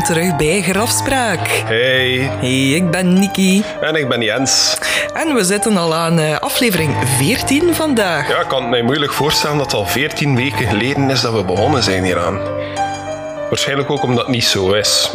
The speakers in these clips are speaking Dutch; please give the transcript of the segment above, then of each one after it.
welkom terug bij Grafspraak. Hey. Hey, ik ben Niki. En ik ben Jens. En we zitten al aan uh, aflevering 14 vandaag. Ja, ik kan het mij moeilijk voorstellen dat het al 14 weken geleden is dat we begonnen zijn hieraan. Waarschijnlijk ook omdat het niet zo is.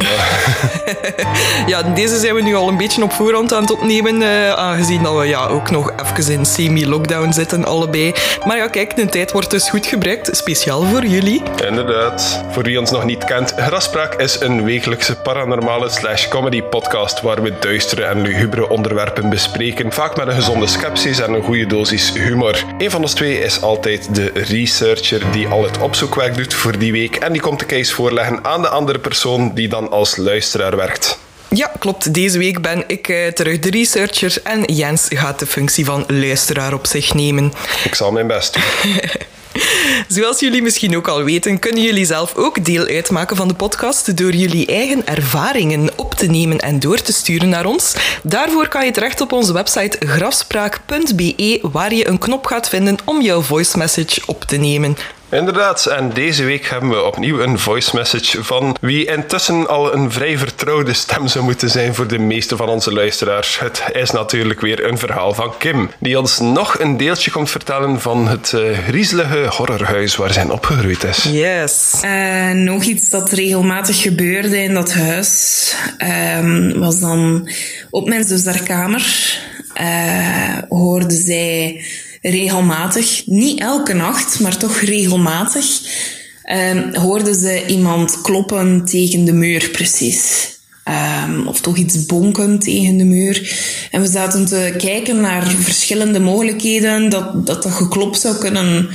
ja, deze zijn we nu al een beetje op voorhand aan het opnemen, uh, aangezien dat we ja, ook nog even in semi-lockdown zitten, allebei. Maar ja, kijk, de tijd wordt dus goed gebruikt, speciaal voor jullie. Inderdaad. Voor wie ons nog niet kent, Graspraak is een wekelijkse paranormale slash comedy podcast waar we duistere en lugubere onderwerpen bespreken, vaak met een gezonde sceptisch en een goede dosis humor. Een van ons twee is altijd de researcher die al het opzoekwerk doet voor die week en die komt de case voorleggen aan de andere persoon die dan als luisteraar werkt. Ja, klopt. Deze week ben ik uh, terug de researcher en Jens gaat de functie van luisteraar op zich nemen. Ik zal mijn best doen. Zoals jullie misschien ook al weten, kunnen jullie zelf ook deel uitmaken van de podcast door jullie eigen ervaringen op te nemen en door te sturen naar ons. Daarvoor kan je terecht op onze website grafspraak.be, waar je een knop gaat vinden om jouw voice message op te nemen. Inderdaad, en deze week hebben we opnieuw een voice message van wie intussen al een vrij vertrouwde stem zou moeten zijn voor de meeste van onze luisteraars. Het is natuurlijk weer een verhaal van Kim, die ons nog een deeltje komt vertellen van het uh, griezelige horrorhuis waar zij opgegroeid is. Yes. Uh, nog iets dat regelmatig gebeurde in dat huis uh, was dan op mijn zus haar kamer uh, hoorde zij regelmatig, niet elke nacht, maar toch regelmatig, um, hoorden ze iemand kloppen tegen de muur, precies. Um, of toch iets bonken tegen de muur. En we zaten te kijken naar verschillende mogelijkheden dat dat, dat zou kunnen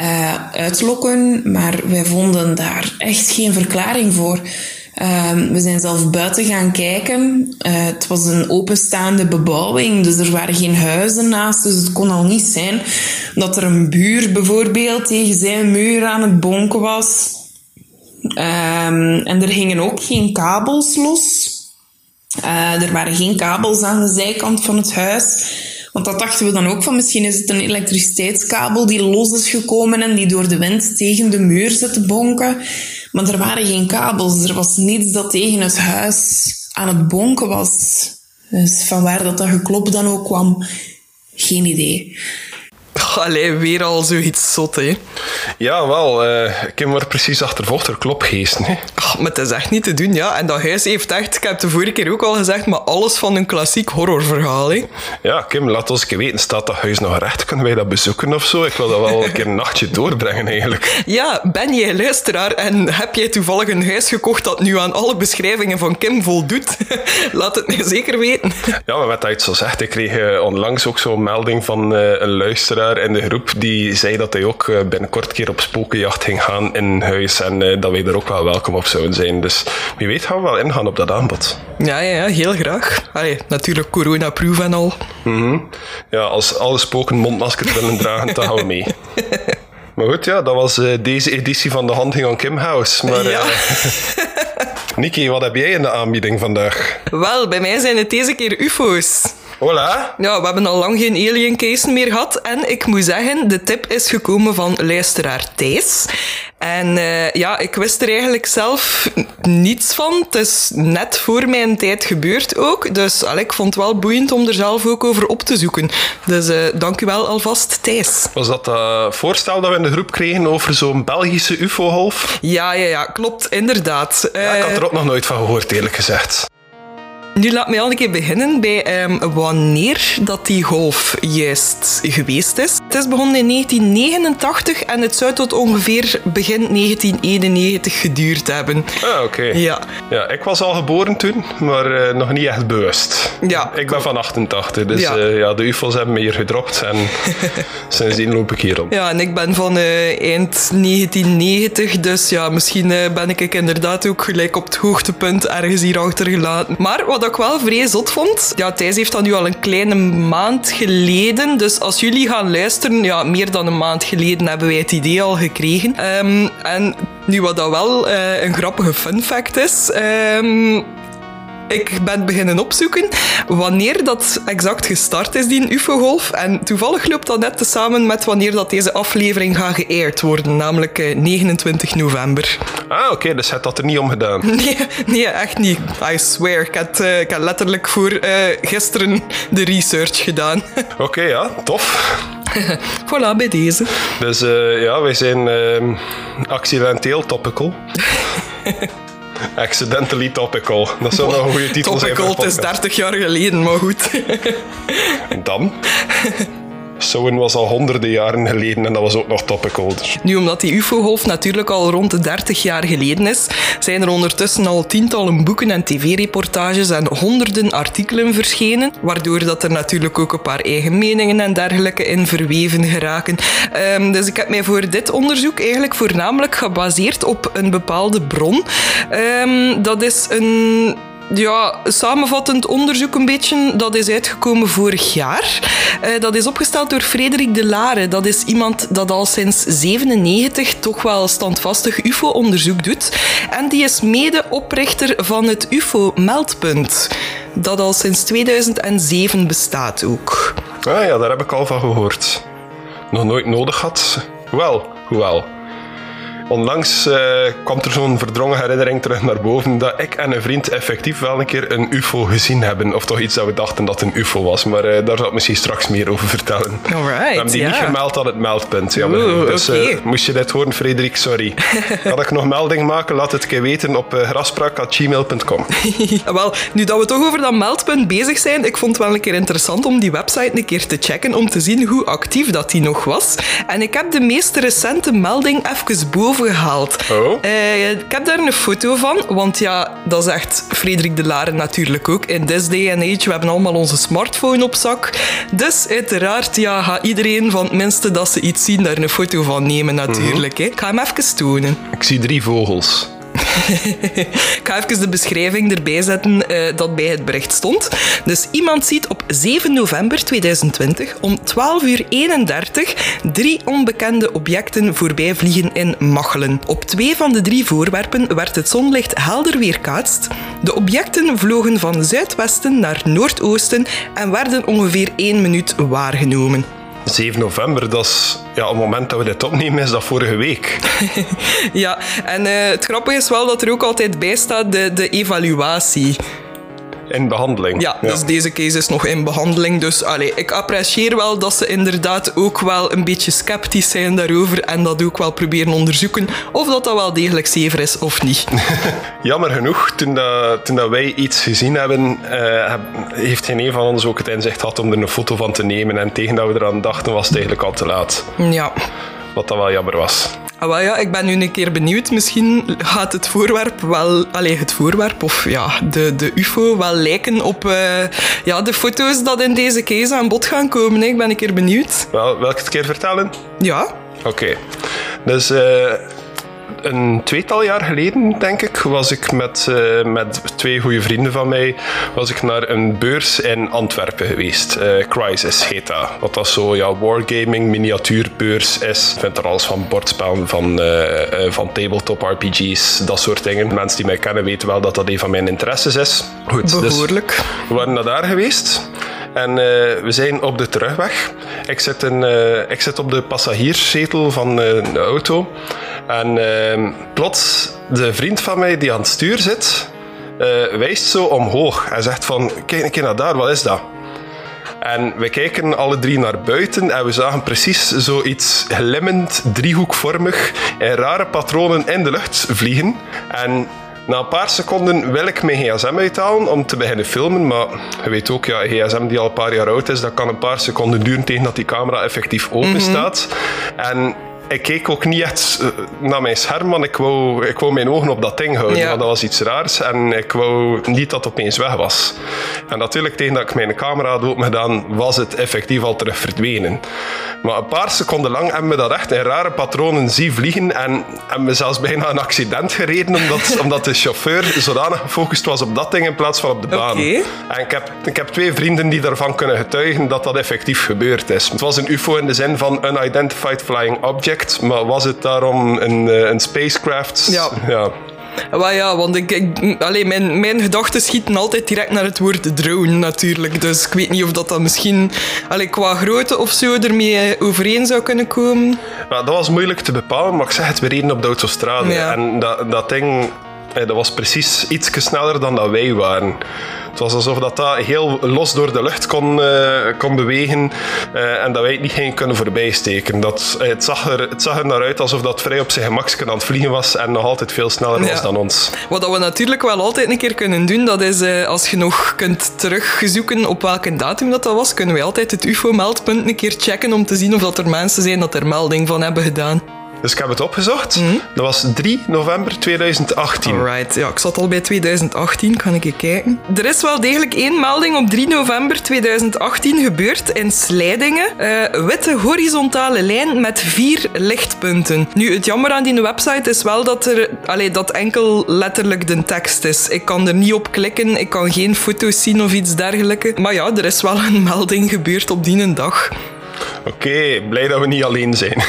uh, uitlokken, maar wij vonden daar echt geen verklaring voor. Um, we zijn zelf buiten gaan kijken. Uh, het was een openstaande bebouwing, dus er waren geen huizen naast. Dus het kon al niet zijn dat er een buur bijvoorbeeld tegen zijn muur aan het bonken was. Um, en er gingen ook geen kabels los. Uh, er waren geen kabels aan de zijkant van het huis. Want dat dachten we dan ook van misschien is het een elektriciteitskabel die los is gekomen en die door de wind tegen de muur zit te bonken. Maar er waren geen kabels. Er was niets dat tegen het huis aan het bonken was. Dus van waar dat, dat geklop dan ook kwam, geen idee. Allee, weer al zoiets zot, hè? Ja, wel. Uh, Kim wordt precies achtervolgd door klopgeesten, hè? Ach, maar het is echt niet te doen, ja. En dat huis heeft echt, ik heb het de vorige keer ook al gezegd, maar alles van een klassiek horrorverhaal, hè? Ja, Kim, laat ons een weten. Staat dat huis nog recht? Kunnen wij dat bezoeken of zo? Ik wil dat wel een keer een nachtje doorbrengen, eigenlijk. Ja, ben jij luisteraar en heb jij toevallig een huis gekocht dat nu aan alle beschrijvingen van Kim voldoet? laat het mij zeker weten. Ja, maar met dat je het zo zegt, ik kreeg uh, onlangs ook zo'n melding van uh, een luisteraar in de groep die zei dat hij ook binnenkort keer op spokenjacht ging gaan in huis en uh, dat wij er ook wel welkom op zouden zijn. Dus wie weet gaan we wel ingaan op dat aanbod. Ja, ja, ja heel graag. Allee, natuurlijk corona-proof en al. Mm -hmm. Ja, als alle spoken mondmaskers willen dragen, dan gaan we mee. Maar goed, ja, dat was uh, deze editie van de Hunting on Kim House. Maar, ja. uh, Niki, wat heb jij in de aanbieding vandaag? Wel, bij mij zijn het deze keer UFO's. Hola. Ja, we hebben al lang geen alien case meer gehad. En ik moet zeggen, de tip is gekomen van luisteraar Thijs. En uh, ja, ik wist er eigenlijk zelf niets van. Het is net voor mijn tijd gebeurd ook. Dus al, ik vond het wel boeiend om er zelf ook over op te zoeken. Dus uh, dank u wel alvast, Thijs. Was dat dat voorstel dat we in de groep kregen over zo'n Belgische ufo-golf? Ja, ja, ja, klopt, inderdaad. Ja, ik had er ook nog nooit van gehoord, eerlijk gezegd. Nu laat mij al een keer beginnen bij um, wanneer dat die golf juist geweest is. Het is begonnen in 1989 en het zou tot ongeveer begin 1991 geduurd hebben. Ah, oké. Okay. Ja. ja. Ik was al geboren toen, maar uh, nog niet echt bewust. Ja. Ik ben van 88, dus ja. Uh, ja, de UFO's hebben me hier gedropt en sindsdien loop ik hier om. Ja, en ik ben van uh, eind 1990, dus ja, misschien ben ik inderdaad ook gelijk op het hoogtepunt ergens hier achtergelaten. Maar wat ik wel vrij zot vond, ja, Thijs heeft dat nu al een kleine maand geleden, dus als jullie gaan luisteren, ja, meer dan een maand geleden hebben wij het idee al gekregen. Um, en nu wat dat wel uh, een grappige fun fact is, um, ik ben beginnen opzoeken wanneer dat exact gestart is, die UFO-golf. En toevallig loopt dat net samen met wanneer dat deze aflevering gaat geëerd worden, namelijk 29 eh, november. Ah, oké, dus het dat er niet om gedaan. Nee, nee echt niet. I swear. Ik heb, uh, ik heb letterlijk voor uh, gisteren de research gedaan. Oké, ja, tof. voilà, bij deze. Dus uh, ja, wij zijn uh, accidenteel topical. Accidentally topical. Dat zou nog een goede titel topical, zijn. Topical, het is 30 jaar geleden, maar goed. Dan? Soen was al honderden jaren geleden en dat was ook nog topical. Nu, omdat die UFO-golf natuurlijk al rond de 30 jaar geleden is, zijn er ondertussen al tientallen boeken en tv-reportages en honderden artikelen verschenen, waardoor dat er natuurlijk ook een paar eigen meningen en dergelijke in verweven geraken. Um, dus ik heb mij voor dit onderzoek eigenlijk voornamelijk gebaseerd op een bepaalde bron. Um, dat is een ja, samenvattend onderzoek een beetje, dat is uitgekomen vorig jaar. Uh, dat is opgesteld door Frederik de Lare. Dat is iemand dat al sinds 97 toch wel standvastig UFO-onderzoek doet. En die is mede-oprichter van het UFO-meldpunt. Dat al sinds 2007 bestaat ook. Ah ja, daar heb ik al van gehoord. Nog nooit nodig gehad. Wel, hoewel. Onlangs uh, kwam er zo'n verdrongen herinnering terug naar boven dat ik en een vriend effectief wel een keer een UFO gezien hebben. Of toch iets dat we dachten dat een UFO was. Maar uh, daar zal ik misschien straks meer over vertellen. Alright, we hebben die ja. niet gemeld aan het meldpunt. Oeh, dus okay. uh, moest je dit horen, Frederik, sorry. Kan ik nog melding maken? Laat het keer weten op graspraak.gmail.com. wel, nu dat we toch over dat meldpunt bezig zijn, ik vond het wel een keer interessant om die website een keer te checken om te zien hoe actief dat die nog was. En ik heb de meest recente melding even boven gehaald. Oh. Uh, ik heb daar een foto van, want ja, dat is echt Frederik de Laren natuurlijk ook. In this day and age, we hebben allemaal onze smartphone op zak. Dus uiteraard ja, gaat iedereen van het minste dat ze iets zien daar een foto van nemen natuurlijk. Mm -hmm. Ik ga hem even tonen. Ik zie drie vogels. Ik ga even de beschrijving erbij zetten uh, dat bij het bericht stond. Dus iemand ziet op 7 november 2020 om 12.31 uur 31 drie onbekende objecten voorbij vliegen in Machelen. Op twee van de drie voorwerpen werd het zonlicht helder weerkaatst. De objecten vlogen van zuidwesten naar noordoosten en werden ongeveer één minuut waargenomen. 7 november, dat is ja, het moment dat we dit opnemen, is dat vorige week. ja, en uh, het grappige is wel dat er ook altijd bij staat de, de evaluatie. In behandeling. Ja, ja, dus deze case is nog in behandeling. Dus allee, ik apprecieer wel dat ze inderdaad ook wel een beetje sceptisch zijn daarover en dat ook wel proberen onderzoeken of dat, dat wel degelijk zever is of niet. Jammer genoeg, toen, dat, toen dat wij iets gezien hebben, uh, heeft geen een van ons ook het inzicht gehad om er een foto van te nemen. En tegen dat we eraan dachten, was het eigenlijk al te laat. Ja. Wat dat wel jammer was. Ah, wel ja, ik ben nu een keer benieuwd. Misschien gaat het voorwerp wel... Allee, het voorwerp of ja, de, de ufo wel lijken op uh, ja, de foto's dat in deze case aan bod gaan komen. Hè. Ik ben een keer benieuwd. Wel, het keer vertellen? Ja. Oké. Okay. Dus... Uh, een tweetal jaar geleden, denk ik, was ik met, uh, met twee goede vrienden van mij was ik naar een beurs in Antwerpen geweest. Uh, Crisis heet dat. Wat dat zo, ja, wargaming, miniatuurbeurs is. Ik vind er alles van bordspellen, van, uh, van tabletop RPG's, dat soort dingen. Mensen die mij kennen weten wel dat dat een van mijn interesses is. Goed, Behoorlijk. Dus we waren naar daar geweest. En uh, we zijn op de terugweg. Ik zit, uh, ik zit op de passagierszetel van uh, de auto. En plots, de vriend van mij die aan het stuur zit, wijst zo omhoog. Hij zegt van, kijk een keer naar daar, wat is dat? En we kijken alle drie naar buiten en we zagen precies zoiets glimmend, driehoekvormig, in rare patronen in de lucht vliegen. En na een paar seconden wil ik mijn gsm uithalen om te beginnen filmen, maar je weet ook, ja, een gsm die al een paar jaar oud is, dat kan een paar seconden duren tegen dat die camera effectief open mm -hmm. staat. En ik keek ook niet echt naar mijn scherm, want ik wou, ik wou mijn ogen op dat ding houden. Ja. Want dat was iets raars en ik wou niet dat het opeens weg was. En natuurlijk, tegen dat ik mijn camera had opengedaan, was het effectief al terug verdwenen. Maar een paar seconden lang hebben we dat echt in rare patronen zien vliegen en hebben we zelfs bijna een accident gereden, omdat, omdat de chauffeur zodanig gefocust was op dat ding in plaats van op de baan. Okay. En ik heb, ik heb twee vrienden die daarvan kunnen getuigen dat dat effectief gebeurd is. Het was een UFO in de zin van Unidentified Flying Object, maar was het daarom een, een spacecraft? Ja. ja. Ja, want ik, ik, allee, mijn, mijn gedachten schieten altijd direct naar het woord drone natuurlijk. Dus ik weet niet of dat, dan misschien allee, qua grootte of zo ermee overeen zou kunnen komen. Nou, dat was moeilijk te bepalen, maar ik zeg het, we reden op de autostrade. Ja. En dat, dat ding eh, dat was precies iets sneller dan dat wij waren. Het was alsof dat, dat heel los door de lucht kon, eh, kon bewegen eh, en dat wij het niet gingen kunnen voorbijsteken. Dat, het, zag er, het zag er naar uit alsof dat vrij op zijn gemakje aan het vliegen was en nog altijd veel sneller Ja. was dan ons. Wat we natuurlijk wel altijd een keer kunnen doen, dat is als je nog kunt terugzoeken op welke datum dat, dat was, kunnen wij altijd het UFO-meldpunt een keer checken om te zien of dat er mensen zijn dat er melding van hebben gedaan. Dus ik heb het opgezocht. Mhm. Dat was 3 november 2018. Alright, ja, ik zat al bij 2018, kan ik even kijken. Er is wel degelijk één melding op 3 november 2018 gebeurd in Slijdingen. Eh, witte horizontale lijn met vier lichtpunten. Nu, het jammer aan die website is wel dat er allee, dat enkel letterlijk de tekst is. Ik kan er niet op klikken, ik kan geen foto's zien of iets dergelijks. Maar ja, er is wel een melding gebeurd op die dag. Oké, blij dat we niet alleen zijn.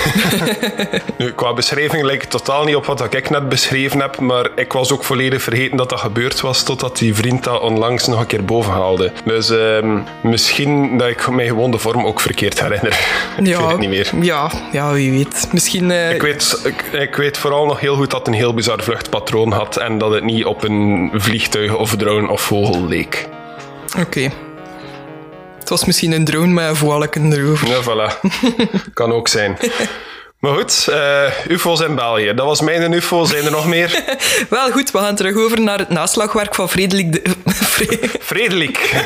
nu, qua beschrijving lijkt het totaal niet op wat ik net beschreven heb, maar ik was ook volledig vergeten dat dat gebeurd was, totdat die vriend dat onlangs nog een keer boven haalde. Dus ehm, misschien dat ik mij gewoon de vorm ook verkeerd herinner. ik weet het niet meer. Ja, ja, wie weet. Misschien... eh, Ik weet, ik, ik weet vooral nog heel goed dat het een heel bizar vluchtpatroon had en dat het niet op een vliegtuig of drone of vogel leek. Oké. Het was misschien een drone met een voileken erover. Ja, voilà. kan ook zijn. Maar goed, eh, UFO's in België. Dat was mijn UFO. Zijn er nog meer? Wel goed, we gaan terug over naar het naslagwerk van Frederik de... Frederik.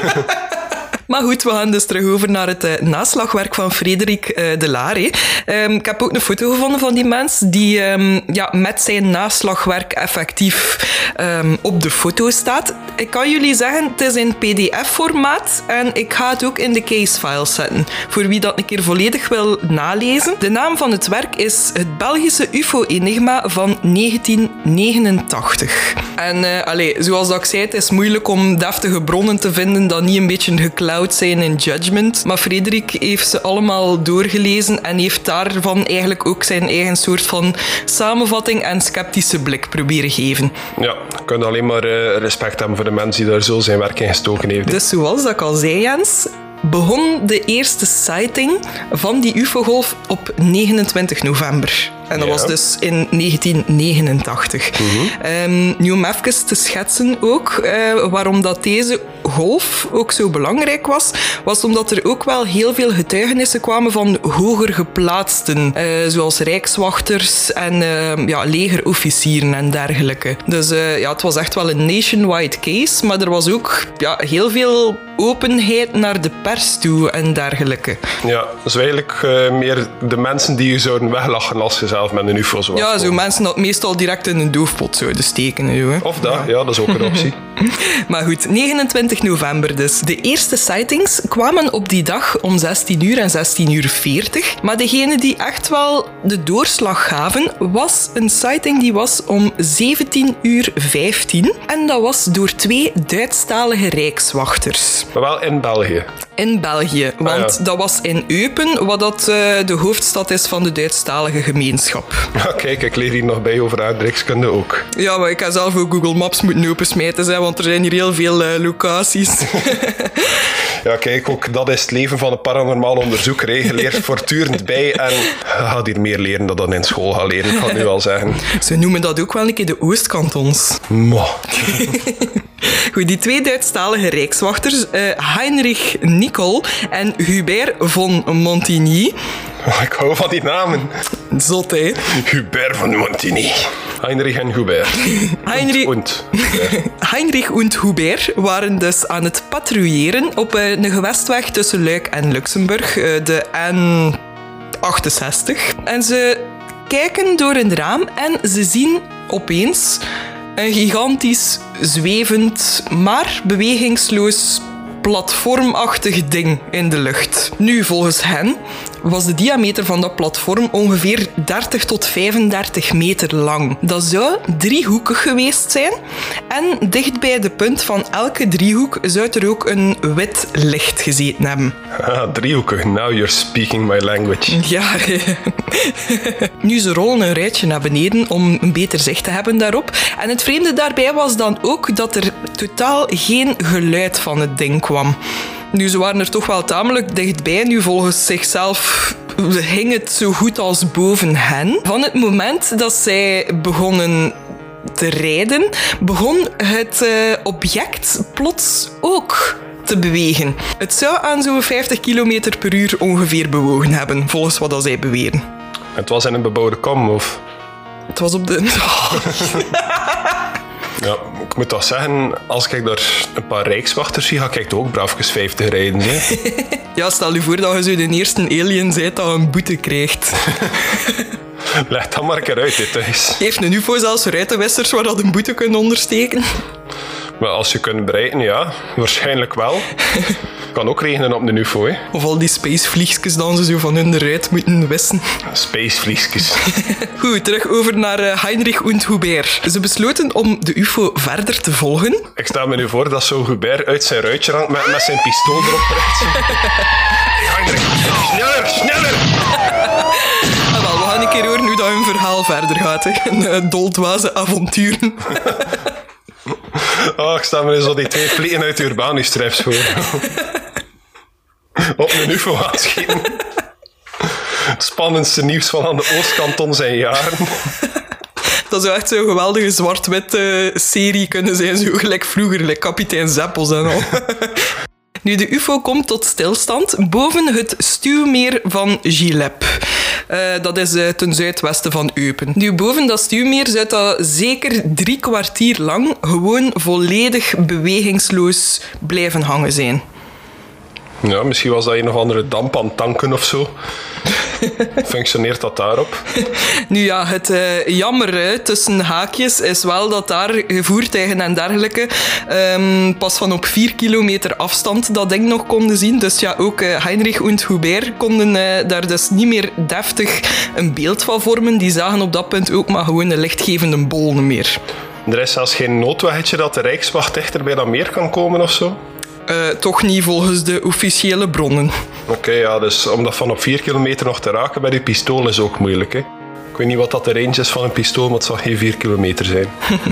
Maar goed, we gaan dus terug over naar het eh, naslagwerk van Frederik eh, de Lare. Ehm, ik heb ook een foto gevonden van die mens die ehm, ja, met zijn naslagwerk effectief ehm, op de foto staat. Ik kan jullie zeggen, het is in pdf-formaat en ik ga het ook in de case-files zetten. Voor wie dat een keer volledig wil nalezen. De naam van het werk is het Belgische UFO-enigma van 1989. En eh allee, zoals dat ik zei, het is moeilijk om deftige bronnen te vinden dat niet een beetje geklauwd zijn in Judgment. Maar Frederik heeft ze allemaal doorgelezen en heeft daarvan eigenlijk ook zijn eigen soort van samenvatting en sceptische blik proberen geven. Ja, ik kan alleen maar eh, respect hebben voor de mensen die daar zo zijn werk in gestoken heeft. Dus zoals dat ik al zei, Jens, begon de eerste sighting van die UFO-golf op 29 november. En dat Ja. was dus in 1989. Ehm, nu om even te schetsen ook eh, waarom dat deze golf ook zo belangrijk was, was omdat er ook wel heel veel getuigenissen kwamen van hoger geplaatsten, eh, zoals rijkswachters en eh, ja, legerofficieren en dergelijke. Dus eh, ja, het was echt wel een nationwide case, maar er was ook ja, heel veel openheid naar de pers toe en dergelijke. Ja, dus eigenlijk meer de mensen die je zouden weglachen als je zelf met een UFO zou Ja, zo mensen dat meestal direct in een doofpot zouden steken. en zo, hè. Of dat, ja, dat is ook een optie. Maar goed, 29 november dus. De eerste sightings kwamen op die dag om 16 uur en 16 uur 40. Maar degene die echt wel de doorslag gaven, was een sighting die was om 17 uur 15. En dat was door twee Duitsstalige rijkswachters Maar wel in België. in België. Want Ah, ja. dat was in Eupen, wat dat, eh, de hoofdstad is van de Duitsstalige gemeenschap. Ja, kijk, ik leer hier nog bij over aardrijkskunde ook. Ja, maar ik heb zelf ook Google Maps moeten opensmijten, hè, want er zijn hier heel veel eh, locaties. Ja, kijk, ook dat is het leven van een paranormaal onderzoeker. Je leert voortdurend bij en gaat hier meer leren dan dat in school gaat leren, ik ga het nu al zeggen. Ze noemen dat ook wel een keer de Oostkantons. Mwah. Goed, die twee Duitsstalige rijkswachters, eh, Heinrich Nicol en Hubert von Montigny. Ik hou van die namen. Zot, hè? Hubert van Montigny. Heinrich en Hubert. Heinrich, Und. Heinrich und Hubert waren dus aan het patrouilleren op eh, een gewestweg tussen Luik en Luxemburg, eh, de N68. En ze kijken door een raam en ze zien opeens een gigantisch, zwevend, maar bewegingsloos platformachtig ding in de lucht. Nu, volgens hen was de diameter van dat platform ongeveer 30 tot 35 meter lang. Dat zou driehoekig geweest zijn. En dicht bij de punt van elke driehoek zou er ook een wit licht gezeten hebben. Ah, driehoekig, now you're speaking my language. Ja, nu ze rollen een rijtje naar beneden om een beter zicht te hebben daarop. En het vreemde daarbij was dan ook dat er totaal geen geluid van het ding kwam. Nu, ze waren er toch wel tamelijk dichtbij. Nu, volgens zichzelf hing het zo goed als boven hen. Van het moment dat zij begonnen te rijden, begon het uh, object plots ook te bewegen. Het zou aan zo'n 50 km per uur ongeveer bewogen hebben, volgens wat zij beweren. Het was in een bebouwde kom, of? Het was op de... Ja, ik moet toch zeggen, als ik daar een paar rijkswachters zie, ga ik toch ook braafjes 50 rijden. Hè? ja, stel je voor dat je zo de eerste alien bent dat een boete krijgt. Leg dat maar een keer uit, dit thuis. Heeft een UFO zelfs ruitenwissers waar dat een boete kunnen ondersteken? Maar als je kunt bereiken, ja, waarschijnlijk wel. kan ook regenen op de UFO, hè. Of al die spacevliegjes dan ze zo van hun rijt moeten wissen. Spacevliegjes. Goed, terug over naar eh, Heinrich und Hubert. Ze besloten om de UFO verder te volgen. Ik stel me nu voor dat zo Hubert uit zijn ruitje hangt met, met zijn pistool erop recht. Heinrich, sneller, sneller! Ah, wel, we gaan een keer horen hoe dat hun verhaal verder gaat. Hè. Een uh, doldwaze avonturen. Oh, ik sta me nu zo die twee vliegen uit de Urbanus-strips voor. Op een UFO aanschieten. Het spannendste nieuws van aan de Oostkanton zijn jaren. Dat zou echt zo'n geweldige zwart-wit serie kunnen zijn, zo gelijk vroeger, kapitein Zeppels en al. Nu, de UFO komt tot stilstand boven het stuwmeer van Gilep. Uh, dat is uh, ten zuidwesten van Eupen. Nu, boven dat stuwmeer zou dat zeker drie kwartier lang gewoon volledig bewegingsloos blijven hangen zijn. Ja, misschien was dat een of andere damp aan tanken of zo. Functioneert dat daarop? Nu ja, het uh, jammer tussen haakjes is wel dat daar voertuigen en dergelijke um, pas van op 4 kilometer afstand dat ding nog konden zien. Dus ja, ook uh, Heinrich und Hubert konden uh, daar dus niet meer deftig een beeld van vormen. Die zagen op dat punt ook maar gewoon een lichtgevende bol meer. Er is zelfs geen noodweggetje dat de Rijkswacht dichter bij dat meer kan komen of zo? Uh, toch niet volgens de officiële bronnen. Oké, okay, ja, dus om dat van op 4 kilometer nog te raken bij die pistool is ook moeilijk. Hè? Ik weet niet wat dat de range is van een pistool, maar het zal geen 4 kilometer zijn.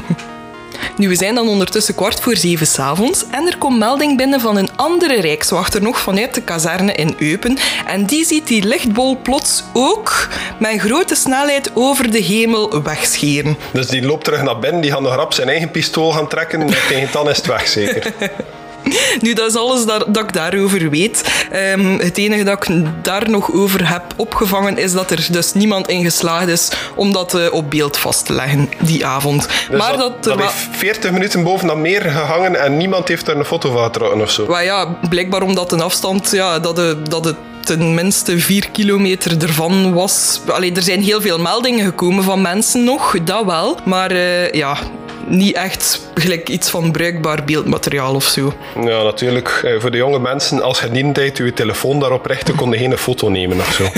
Nu, we zijn dan ondertussen kwart voor zeven s'avonds en er komt melding binnen van een andere rijkswachter nog vanuit de kazerne in Eupen. En die ziet die lichtbol plots ook met grote snelheid over de hemel wegscheren. Dus die loopt terug naar binnen, die gaat nog rap zijn eigen pistool gaan trekken en tegen dan is het weg zeker. Nu, dat is alles dat, dat ik daarover weet. Um, het enige dat ik daar nog over heb opgevangen is dat er dus niemand in geslaagd is om dat uh, op beeld vast te leggen die avond. Dus maar dat, dat, dat heeft 40 minuten boven dat meer gehangen en niemand heeft er een foto van getrokken of zo? Maar ja, blijkbaar omdat een afstand, ja, dat, de, dat het tenminste vier kilometer ervan was. Allee, er zijn heel veel meldingen gekomen van mensen nog, dat wel. Maar uh, ja, niet echt gelijk iets van bruikbaar beeldmateriaal of zo. Ja, natuurlijk. Eh, voor de jonge mensen, als je niet tijd je telefoon daarop richtte, kon je geen foto nemen of zo.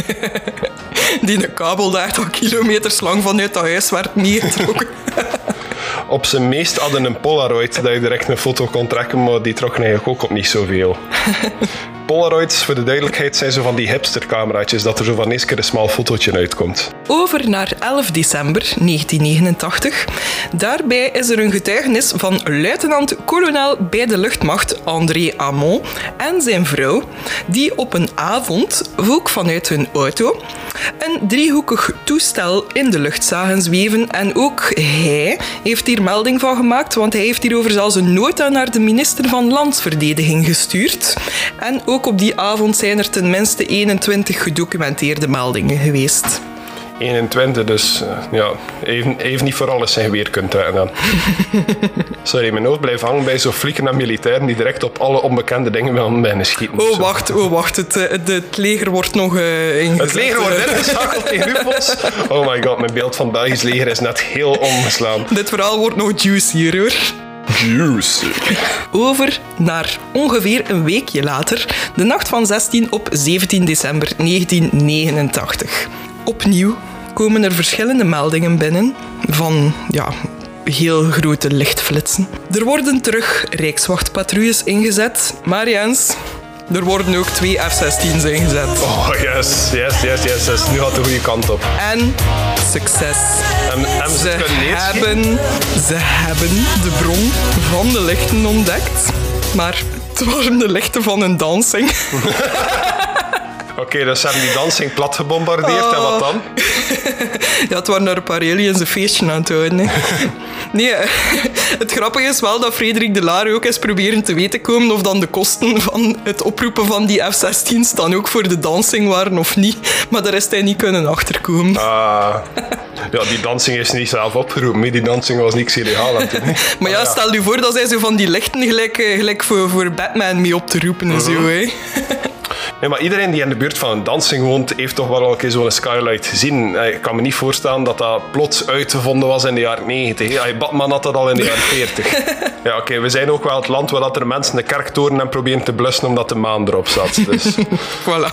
Die een kabel daar al kilometers lang vanuit dat huis werd meegetrokken. op zijn meest hadden een Polaroid dat je direct een foto kon trekken, maar die trokken eigenlijk ook op niet zoveel. Polaroids, voor de duidelijkheid, zijn zo van die hipstercameraatjes dat er zo van eens keer een smal fotootje uitkomt. Over naar 11 december 1989. Daarbij is er een getuigenis van luitenant-kolonel bij de luchtmacht André Amon en zijn vrouw, die op een avond, ook vanuit hun auto, een driehoekig toestel in de lucht zagen zweven. En ook hij heeft hier melding van gemaakt, want hij heeft hierover zelfs een nota naar de minister van Landsverdediging gestuurd. En ook op die avond zijn er tenminste 21 gedocumenteerde meldingen geweest. 21, dus uh, ja, even, even niet voor alles zijn geweer kunt trekken dan. Sorry, mijn hoofd blijft hangen bij zo'n flikken en militairen die direct op alle onbekende dingen willen bijna schieten. Oh, wacht, oh, wacht. Het, het, het leger wordt nog uh, ingezet. Het leger wordt ingeschakeld tegen UFO's. Oh my god, mijn beeld van Belgisch leger is net heel omgeslaan. Dit verhaal wordt nog juicier, hoor. Juicy. Over naar ongeveer een weekje later, de nacht van 16 op 17 december 1989. Opnieuw komen er verschillende meldingen binnen van ja, heel grote lichtflitsen. Er worden terug rijkswachtpatrouilles ingezet, maar Jens, er worden ook twee F-16's ingezet. Oh, yes, yes, yes, yes, yes. Nu gaat de goede kant op. En succes. En, en Ze hebben, ze hebben de bron van de lichten ontdekt. Maar het waren de lichten van een dansing. Oké, dus ze hebben die dansing plat gebombardeerd. En wat dan? Ja, het waren daar een paar aliens een feestje aan het houden. Hè. Nee, het grappige is wel dat Frederik de Laar ook is proberen te weten komen of dan de kosten van het oproepen van die F-16's dan ook voor de dansing waren of niet. Maar daar is hij niet kunnen achterkomen. Ah, ja, die dansing is niet zelf opgeroepen. hè. Die dansing was niks illegaal aan toen. Maar ja, stel je voor dat zij zo van die lichten gelijk, eh, gelijk voor, voor Batman mee op te roepen en zo. Hè. Nee, maar iedereen die in de buurt van een dansing woont, heeft toch wel al een keer zo'n skylight gezien. Eh, Ik kan me niet voorstellen dat dat plots uitgevonden was in de jaren 90. hè. Batman had dat al in de jaren 40. Ja, oké, we zijn ook wel het land waar dat er mensen de kerktoren en proberen te blussen omdat de maan erop zat. Dus. Voilà.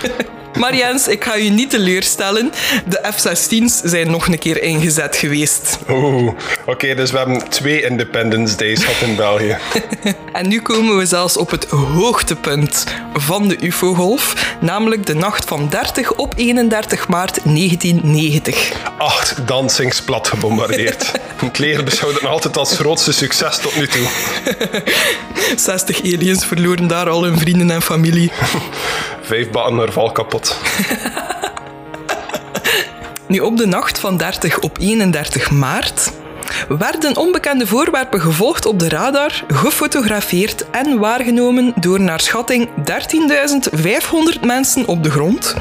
Maar Jens, ik ga je niet teleurstellen. De F-16's zijn nog een keer ingezet geweest. Oeh, oké, dus we hebben twee Independence Days gehad in België. En nu komen we zelfs op het hoogtepunt van de UFO-golf, namelijk de nacht van 30 op 31 maart 1990. Acht dansings plat gebombardeerd. Het leger beschouwde het altijd als grootste succes tot nu toe. 60 aliens verloren daar al hun vrienden en familie. Vijf er val kapot. Nu, op de nacht van 30 op 31 maart werden onbekende voorwerpen gevolgd op de radar, gefotografeerd en waargenomen door naar schatting 13.500 mensen op de grond.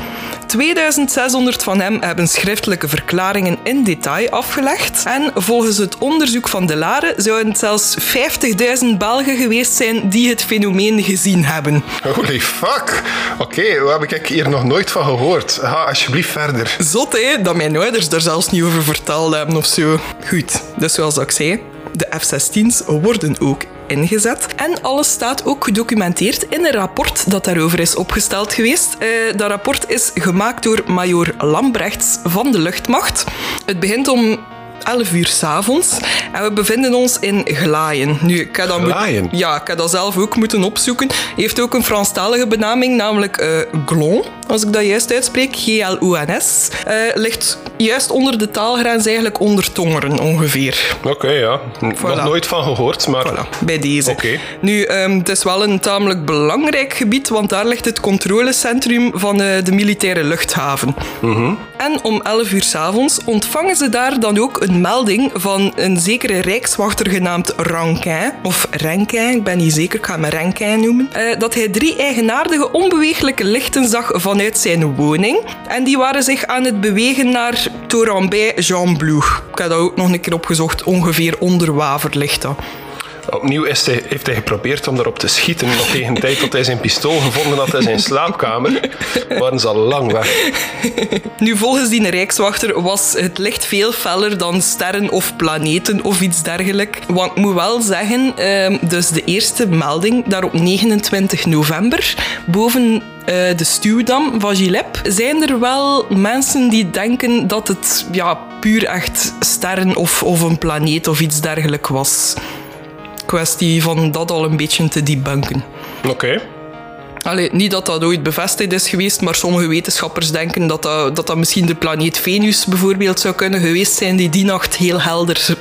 2600 van hem hebben schriftelijke verklaringen in detail afgelegd. En volgens het onderzoek van De Lare zouden het zelfs 50.000 Belgen geweest zijn die het fenomeen gezien hebben. Holy fuck. Oké, waar heb ik hier nog nooit van gehoord? Ga alsjeblieft verder. Zot, hè? Dat mijn ouders daar zelfs niet over verteld hebben of zo. Goed, dus zoals ik zei, de F-16's worden ook ingezet. En alles staat ook gedocumenteerd in een rapport dat daarover is opgesteld geweest. Eh, dat rapport is gemaakt door major Lambrechts van de luchtmacht. Het begint om 11 uur s'avonds en we bevinden ons in Glaaien. Nu, ik heb dat Glaaien? ja, ik heb dat zelf ook moeten opzoeken. Heeft ook een Franstalige benaming, namelijk eh Glon, als ik dat juist uitspreek. G-L-O-N-S. Eh, ligt juist onder de taalgrens, eigenlijk onder Tongeren ongeveer. Oké, ja. Nog nooit van gehoord, maar... Voilà, bij deze. Oké. Nu, ehm, het is wel een tamelijk belangrijk gebied, want daar ligt het controlecentrum van eh, de militaire luchthaven. En om 11 uur s'avonds ontvangen ze daar dan ook een melding van een zekere rijkswachter genaamd Rankin, of Renkin, ik ben niet zeker, ik ga hem Renkin noemen, eh, dat hij drie eigenaardige onbeweeglijke lichten zag vanuit zijn woning. En die waren zich aan het bewegen naar Torambay-Jean Bloeg. Ik heb dat ook nog een keer opgezocht, ongeveer onder Waver ligt dat. Opnieuw is heeft hij geprobeerd om erop te schieten. Nog tegen de tijd dat hij zijn pistool gevonden had in zijn slaapkamer, waren ze al lang weg. Nu, volgens die Rijkswachter was het licht veel feller dan sterren of planeten of iets dergelijks. Want ik moet wel zeggen, ehm, dus de eerste melding, daar op 29 november, boven eh, de stuwdam van Gilep, zijn er wel mensen die denken dat het ja, puur echt sterren of, of een planeet of iets dergelijks was. Kwestie van dat al een beetje te debunken. Oké. Allee, niet dat dat ooit bevestigd is geweest, maar sommige wetenschappers denken dat dat, dat, dat misschien de planeet Venus bijvoorbeeld zou kunnen geweest zijn, die die nacht heel helder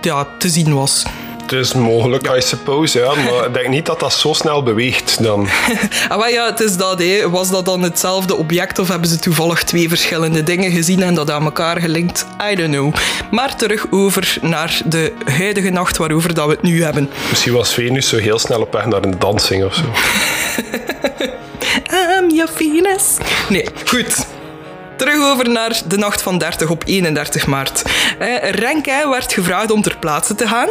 ja, te zien was. Het is mogelijk, I suppose, ja. Maar ik denk niet dat dat zo snel beweegt dan. Ah, maar ja, het is dat, hè. Was dat dan hetzelfde object of hebben ze toevallig twee verschillende dingen gezien en dat aan elkaar gelinkt? I don't know. Maar terug over naar de huidige nacht waarover dat we het nu hebben. Misschien was Venus zo heel snel op weg naar een dansing of zo. I'm your Venus. Nee, goed. Terug over naar de nacht van 30 op 31 maart. Eh, Renke werd gevraagd om ter plaatse te gaan.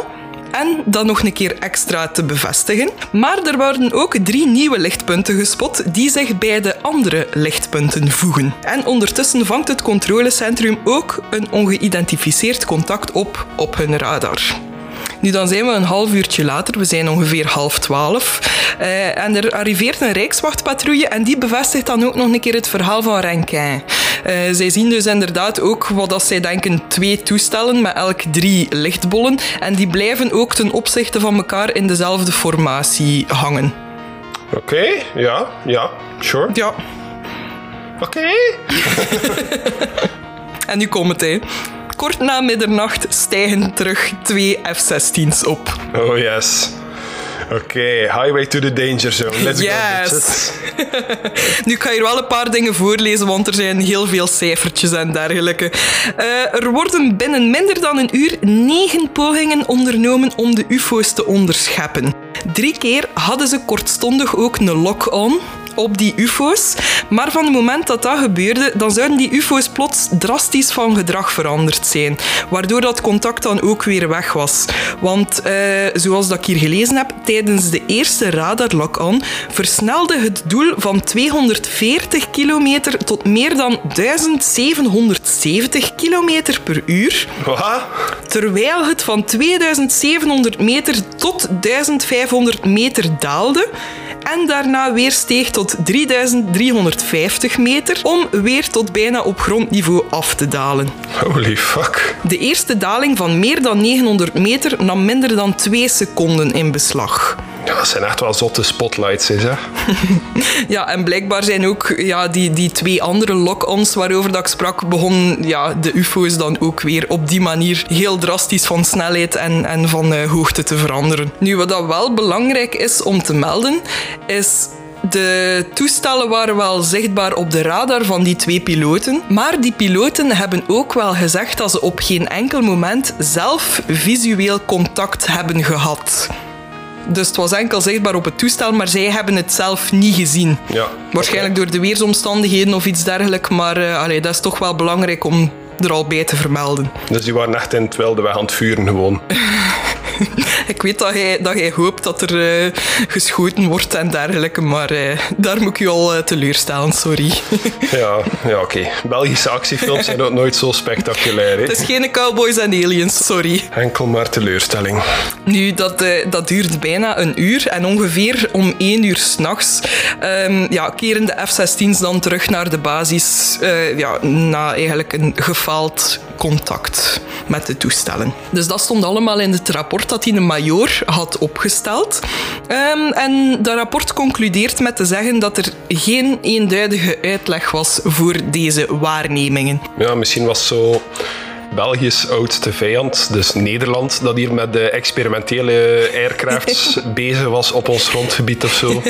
En dat nog een keer extra te bevestigen. Maar er worden ook drie nieuwe lichtpunten gespot die zich bij de andere lichtpunten voegen. En ondertussen vangt het controlecentrum ook een ongeïdentificeerd contact op op hun radar. Nu, dan zijn we een half uurtje later, we zijn ongeveer half twaalf. Uh, en er arriveert een rijkswachtpatrouille en die bevestigt dan ook nog een keer het verhaal van Renquin. Uh, zij zien dus inderdaad ook wat dat zij denken twee toestellen met elk drie lichtbollen. En die blijven ook ten opzichte van elkaar in dezelfde formatie hangen. Oké, ja, ja, sure. Ja. Oké. en nu komt het, hè. Kort na middernacht stijgen terug twee F-16's op. Oh yes. Oké, highway to the danger zone. Let's yes. nu kan je hier wel een paar dingen voorlezen, want er zijn heel veel cijfertjes en dergelijke. Uh, er worden binnen minder dan een uur negen pogingen ondernomen om de UFO's te onderscheppen. Drie keer hadden ze kortstondig ook een lock-on op die UFO's. Maar van het moment dat dat gebeurde, dan zouden die UFO's plots drastisch van gedrag veranderd zijn. Waardoor dat contact dan ook weer weg was. Want uh, zoals dat ik hier gelezen heb, tijdens de eerste radar lock-on versnelde het doel van 240 kilometer tot meer dan 1770 kilometer per uur. Wat? Terwijl het van 2700 meter tot 1500 meter daalde en daarna weer steeg tot 3350 meter om weer tot bijna op grondniveau af te dalen. Holy fuck. De eerste daling van meer dan 900 meter nam minder dan 2 seconden in beslag. Ja, dat zijn echt wel zotte spotlights, hè? ja, en blijkbaar zijn ook ja, die, die twee andere lock-ons waarover dat ik sprak, begonnen ja, de UFO's dan ook weer op die manier heel drastisch van snelheid en, en van uh, hoogte te veranderen. Nu, wat dat wel belangrijk is om te melden, is de toestellen waren wel zichtbaar op de radar van die twee piloten, maar die piloten hebben ook wel gezegd dat ze op geen enkel moment zelf visueel contact hebben gehad. Dus het was enkel zichtbaar op het toestel, maar zij hebben het zelf niet gezien. Ja, Waarschijnlijk door de weersomstandigheden of iets dergelijks, maar uh, allee, dat is toch wel belangrijk om er al bij te vermelden. Dus die waren echt in het wilde weg aan het vuren gewoon. ik weet dat jij, dat jij hoopt dat er uh, geschoten wordt en dergelijke, maar uh, daar moet ik je al uh, teleurstellen, sorry. ja, ja oké. Okay. Belgische actiefilms zijn ook nooit zo spectaculair. Hè? Het is geen cowboys en aliens, sorry. Enkel maar teleurstelling. Nu, dat, dat duurde bijna een uur en ongeveer om één uur s'nachts um, ja, keren de F-16's dan terug naar de basis ja, na eigenlijk een contact met de toestellen. Dus dat stond allemaal in het rapport dat hij een major had opgesteld. Um, en dat rapport concludeert met te zeggen dat er geen eenduidige uitleg was voor deze waarnemingen. Ja, misschien was zo Belgisch oudste vijand, dus Nederland, dat hier met de experimentele aircrafts bezig was op ons grondgebied of zo?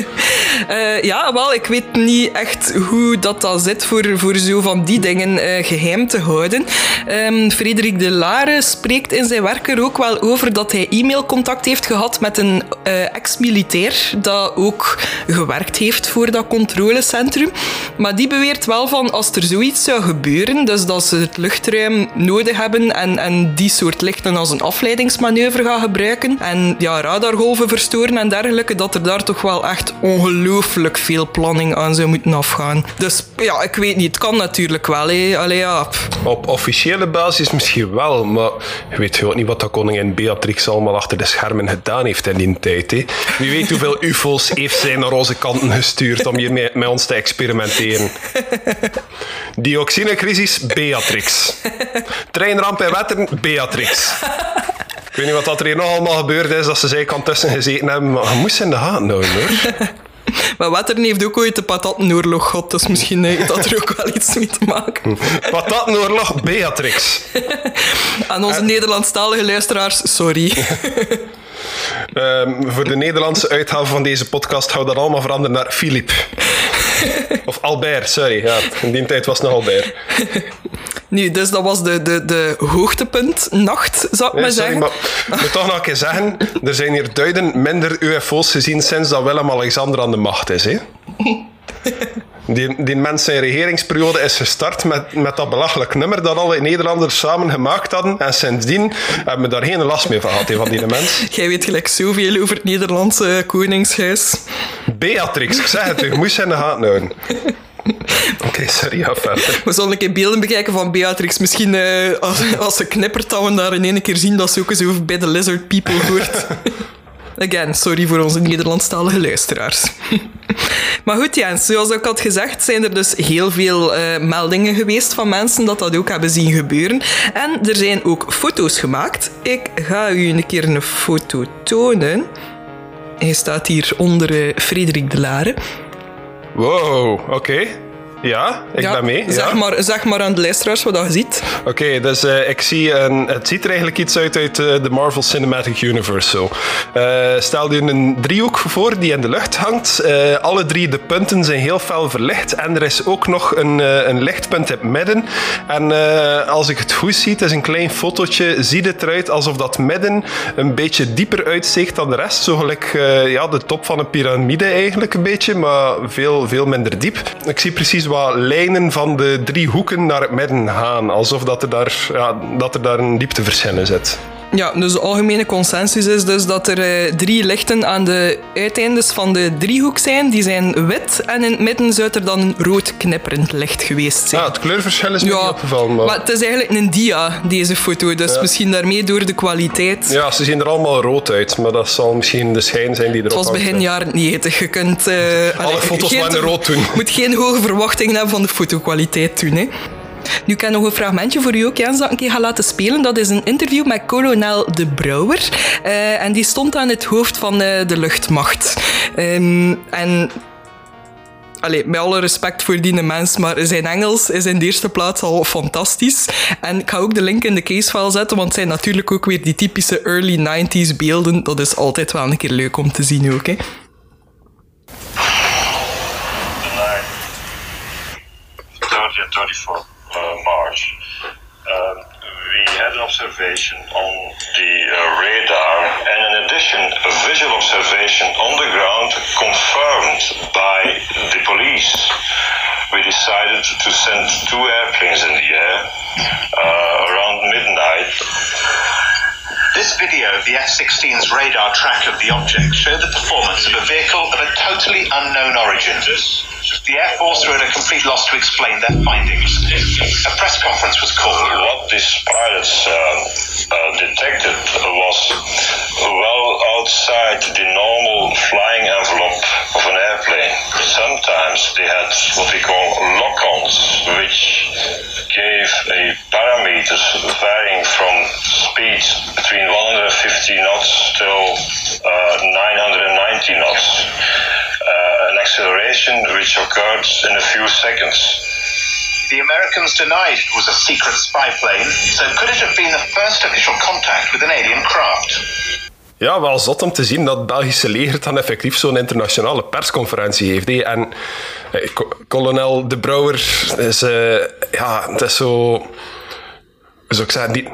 Uh, ja, wel, ik weet niet echt hoe dat, dat zit voor, voor zo van die dingen uh, geheim te houden. Um, Frederik de Lare spreekt in zijn werk er ook wel over dat hij e-mailcontact heeft gehad met een uh, ex-militair dat ook gewerkt heeft voor dat controlecentrum. Maar die beweert wel van als er zoiets zou gebeuren, dus dat ze het luchtruim nodig hebben en, en die soort lichten als een afleidingsmanoeuvre gaan gebruiken en ja, radargolven verstoren en dergelijke, dat er daar toch wel echt ongelooflijk veel planning aan zou moeten afgaan. Dus ja, ik weet niet, het kan natuurlijk wel. Hé. Allee, ja. Op officiële basis misschien wel, maar je weet gewoon niet wat dat koningin Beatrix allemaal achter de schermen gedaan heeft in die tijd. Hé. Wie weet hoeveel ufo's heeft zij naar onze kanten gestuurd om hier met ons te experimenteren. Dioxinecrisis, Beatrix. Treinramp in Wetteren, Beatrix. Ik weet niet wat er hier nog allemaal gebeurd is, dat ze zij kan tussen gezeten hebben, maar je moest ze in de gaten houden hoor. Maar Wetteren heeft ook ooit de patatenoorlog gehad, dus misschien heeft dat er ook wel iets mee te maken. Patatenoorlog, Beatrix. Aan onze uh, Nederlandstalige luisteraars, sorry. Um, voor de Nederlandse uitgave van deze podcast hou dat allemaal veranderen naar Philippe. of Albert, sorry. Ja, in die tijd was het nog Albert. Nu, dus dat was de, de, de hoogtepunt nacht, zou ik nee, maar sorry, zeggen. Maar ik moet toch nog een keer zeggen, er zijn hier duidend minder UFO's gezien sinds dat Willem-Alexander aan de macht is. Hè? Die, die mens zijn regeringsperiode is gestart met, met dat belachelijk nummer dat alle Nederlanders samen gemaakt hadden. En sindsdien hebben we daar geen last meer van gehad, van die mens. Jij weet gelijk zoveel over het Nederlandse koningshuis. Beatrix, ik zeg het, je moest in de gaten houden. Oké, sorry, ga verder. We zullen een keer beelden bekijken van Beatrix. Misschien uh, als, als, ze knippert, dat we daar in één keer zien dat ze ook eens over bij de lizard people hoort. Again, sorry voor onze Nederlandstalige luisteraars. maar goed, Jens, zoals ik had gezegd, zijn er dus heel veel uh, meldingen geweest van mensen dat dat ook hebben zien gebeuren. En er zijn ook foto's gemaakt. Ik ga u een keer een foto tonen. Hij staat hier onder uh, Frederik de Lare. Wow, oké. Okay. Ja, ik ben mee. Zeg, ja. maar, zeg maar aan de luisteraars wat je ziet. Oké, dus uh, ik zie een, het ziet er eigenlijk iets uit uit uh, de Marvel Cinematic Universe. Zo. Uh, stel je een driehoek voor die in de lucht hangt. alle drie de punten zijn heel fel verlicht. En er is ook nog een, een lichtpunt in het midden. En als ik het goed zie, het is een klein fotootje, ziet het eruit alsof dat midden een beetje dieper uitsteekt dan de rest. Zo gelijk ja, de top van een piramide eigenlijk een beetje, maar veel, veel minder diep. Ik zie precies wat lijnen van de drie hoeken naar het midden gaan. Alsof dat er daar, ja, dat er daar een diepteverschil in zit. Ja, dus de algemene consensus is dus dat er uh, drie lichten aan de uiteindes van de driehoek zijn. Die zijn wit en in het midden zou er dan een rood knipperend licht geweest zijn. Ja, het kleurverschil is ja, niet opgevallen. Maar... maar... het is eigenlijk een dia, deze foto. Dus ja. misschien daarmee door de kwaliteit. Ja, ze zien er allemaal rood uit. Maar dat zal misschien de schijn zijn die erop Het was begin jaren 90. Je kunt... Uh, Alle allee, foto's waren rood doen. Je moet geen hoge verwachtingen hebben van de fotokwaliteit doen, hè. Nu, ik nog een fragmentje voor u ook, Jens, dat een keer ga laten spelen. Dat is een interview met kolonel De Brouwer. Uh, en die stond aan het hoofd van uh, de luchtmacht. Um, en Allee, met alle respect voor die mens, maar zijn Engels is in de eerste plaats al fantastisch. En ik ga ook de link in de casefile zetten, want zijn natuurlijk ook weer die typische early 90s beelden. Dat is altijd wel een keer leuk om te zien ook, hè. Observation on the uh, radar, and in addition, a visual observation on the ground confirmed by the police. We decided to send two airplanes in the air uh, around midnight. This video of the F-16's radar track of the object showed the performance of a vehicle of a totally unknown origin. The Air Force were at a complete loss to explain their findings. A press conference was called. What these pilots uh, uh, detected was well outside the normal flying envelope of an airplane. Sometimes they had what we call lock-ons, which gave a parameters varying from speed between 150 knots till uh, 990 knots. Uh, an acceleration which occurred in a few seconds. The Americans denied it was a secret spy plane, so could it have been the first official contact with an alien craft? Ja, wel zot om te zien dat het Belgische leger dan effectief zo'n internationale persconferentie heeft. Hé. En eh, kolonel De Brouwer is, uh, ja, het is zo... Zou ik zeggen, die,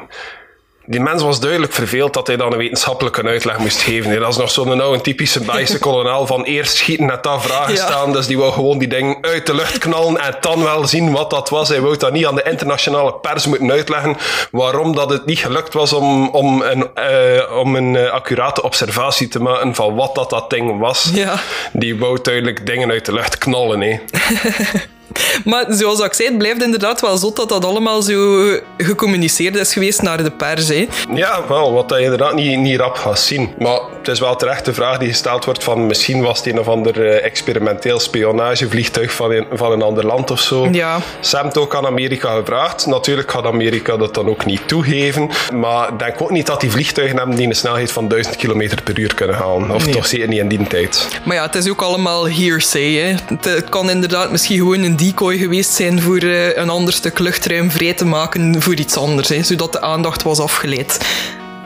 die mens was duidelijk verveeld dat hij dan een wetenschappelijke uitleg moest geven. Dat is nog zo'n nou een typische Belgische kolonel van eerst schieten net dat vragen ja. staan. Dus die wou gewoon die ding uit de lucht knallen en dan wel zien wat dat was. Hij wou dat niet aan de internationale pers moeten uitleggen waarom dat het niet gelukt was om, om een, uh, om een uh, accurate observatie te maken van wat dat, dat ding was. Ja. Die wou duidelijk dingen uit de lucht knallen. Hè. Maar zoals ik zei, het blijft inderdaad wel zot dat dat allemaal zo gecommuniceerd is geweest naar de pers. Hè. Ja, wel, wat je inderdaad niet, niet rap gaat zien. Maar het is wel terecht de vraag die gesteld wordt van misschien was het een of ander uh, experimenteel spionagevliegtuig van een, van een ander land of zo. Ja. Sam heeft ook aan Amerika gevraagd. Natuurlijk gaat Amerika dat dan ook niet toegeven. Maar ik denk ook niet dat die vliegtuigen hebben die een snelheid van 1000 km per uur kunnen halen. Of Nee. toch zeker niet in die tijd. Maar ja, het is ook allemaal hearsay. Hè. Het, het kan inderdaad misschien gewoon een decoy geweest zijn voor eh, een ander stuk luchtruim vrij te maken voor iets anders, hè, zodat de aandacht was afgeleid.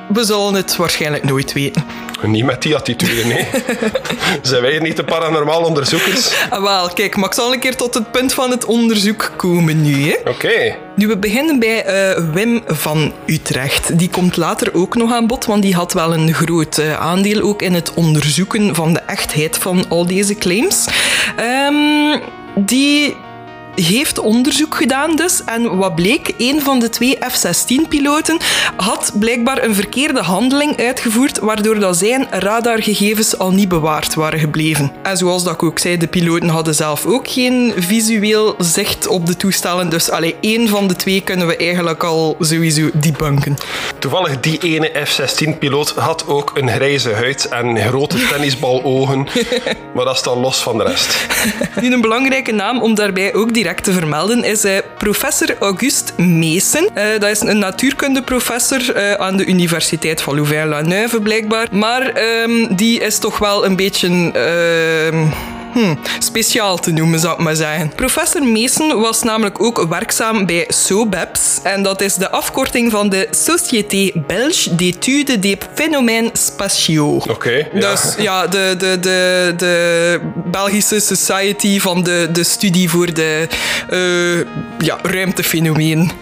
We zullen het waarschijnlijk nooit weten. Niet met die attitude, nee. Zijn wij niet de paranormaal onderzoekers? Ah, wel, kijk, maar ik zal een keer tot het punt van het onderzoek komen nu. Hè. Oké. Nu, we beginnen bij eh, Wim van Utrecht. Die komt later ook nog aan bod, want die had wel een groot eh, aandeel ook in het onderzoeken van de echtheid van al deze claims. Ehm, die heeft onderzoek gedaan dus. En wat bleek, een van de twee F-16-piloten had blijkbaar een verkeerde handeling uitgevoerd, waardoor dat zijn radargegevens al niet bewaard waren gebleven. En zoals dat ik ook zei, de piloten hadden zelf ook geen visueel zicht op de toestellen. Dus alleen één van de twee kunnen we eigenlijk al sowieso debunken. Toevallig die ene F-16-piloot had ook een grijze huid en grote tennisbalogen. maar dat is dan los van de rest. Nu, een belangrijke naam om daarbij ook direct te vermelden is professor Auguste Meesen. Uh, dat is een natuurkundeprofessor uh, aan de Universiteit van Louvain-la-Neuve, blijkbaar. Maar um, die is toch wel een beetje... Uh, hmm, speciaal te noemen, zou ik maar zeggen. Professor Meesen was namelijk ook werkzaam bij SOBEPS. En dat is de afkorting van de Société Belge d'études des phénomènes spatiaux. Oké. Okay, ja. Dus ja, de, de, de, de Belgische Society van de, de studie voor de uh, ja, ruimtefenomeen.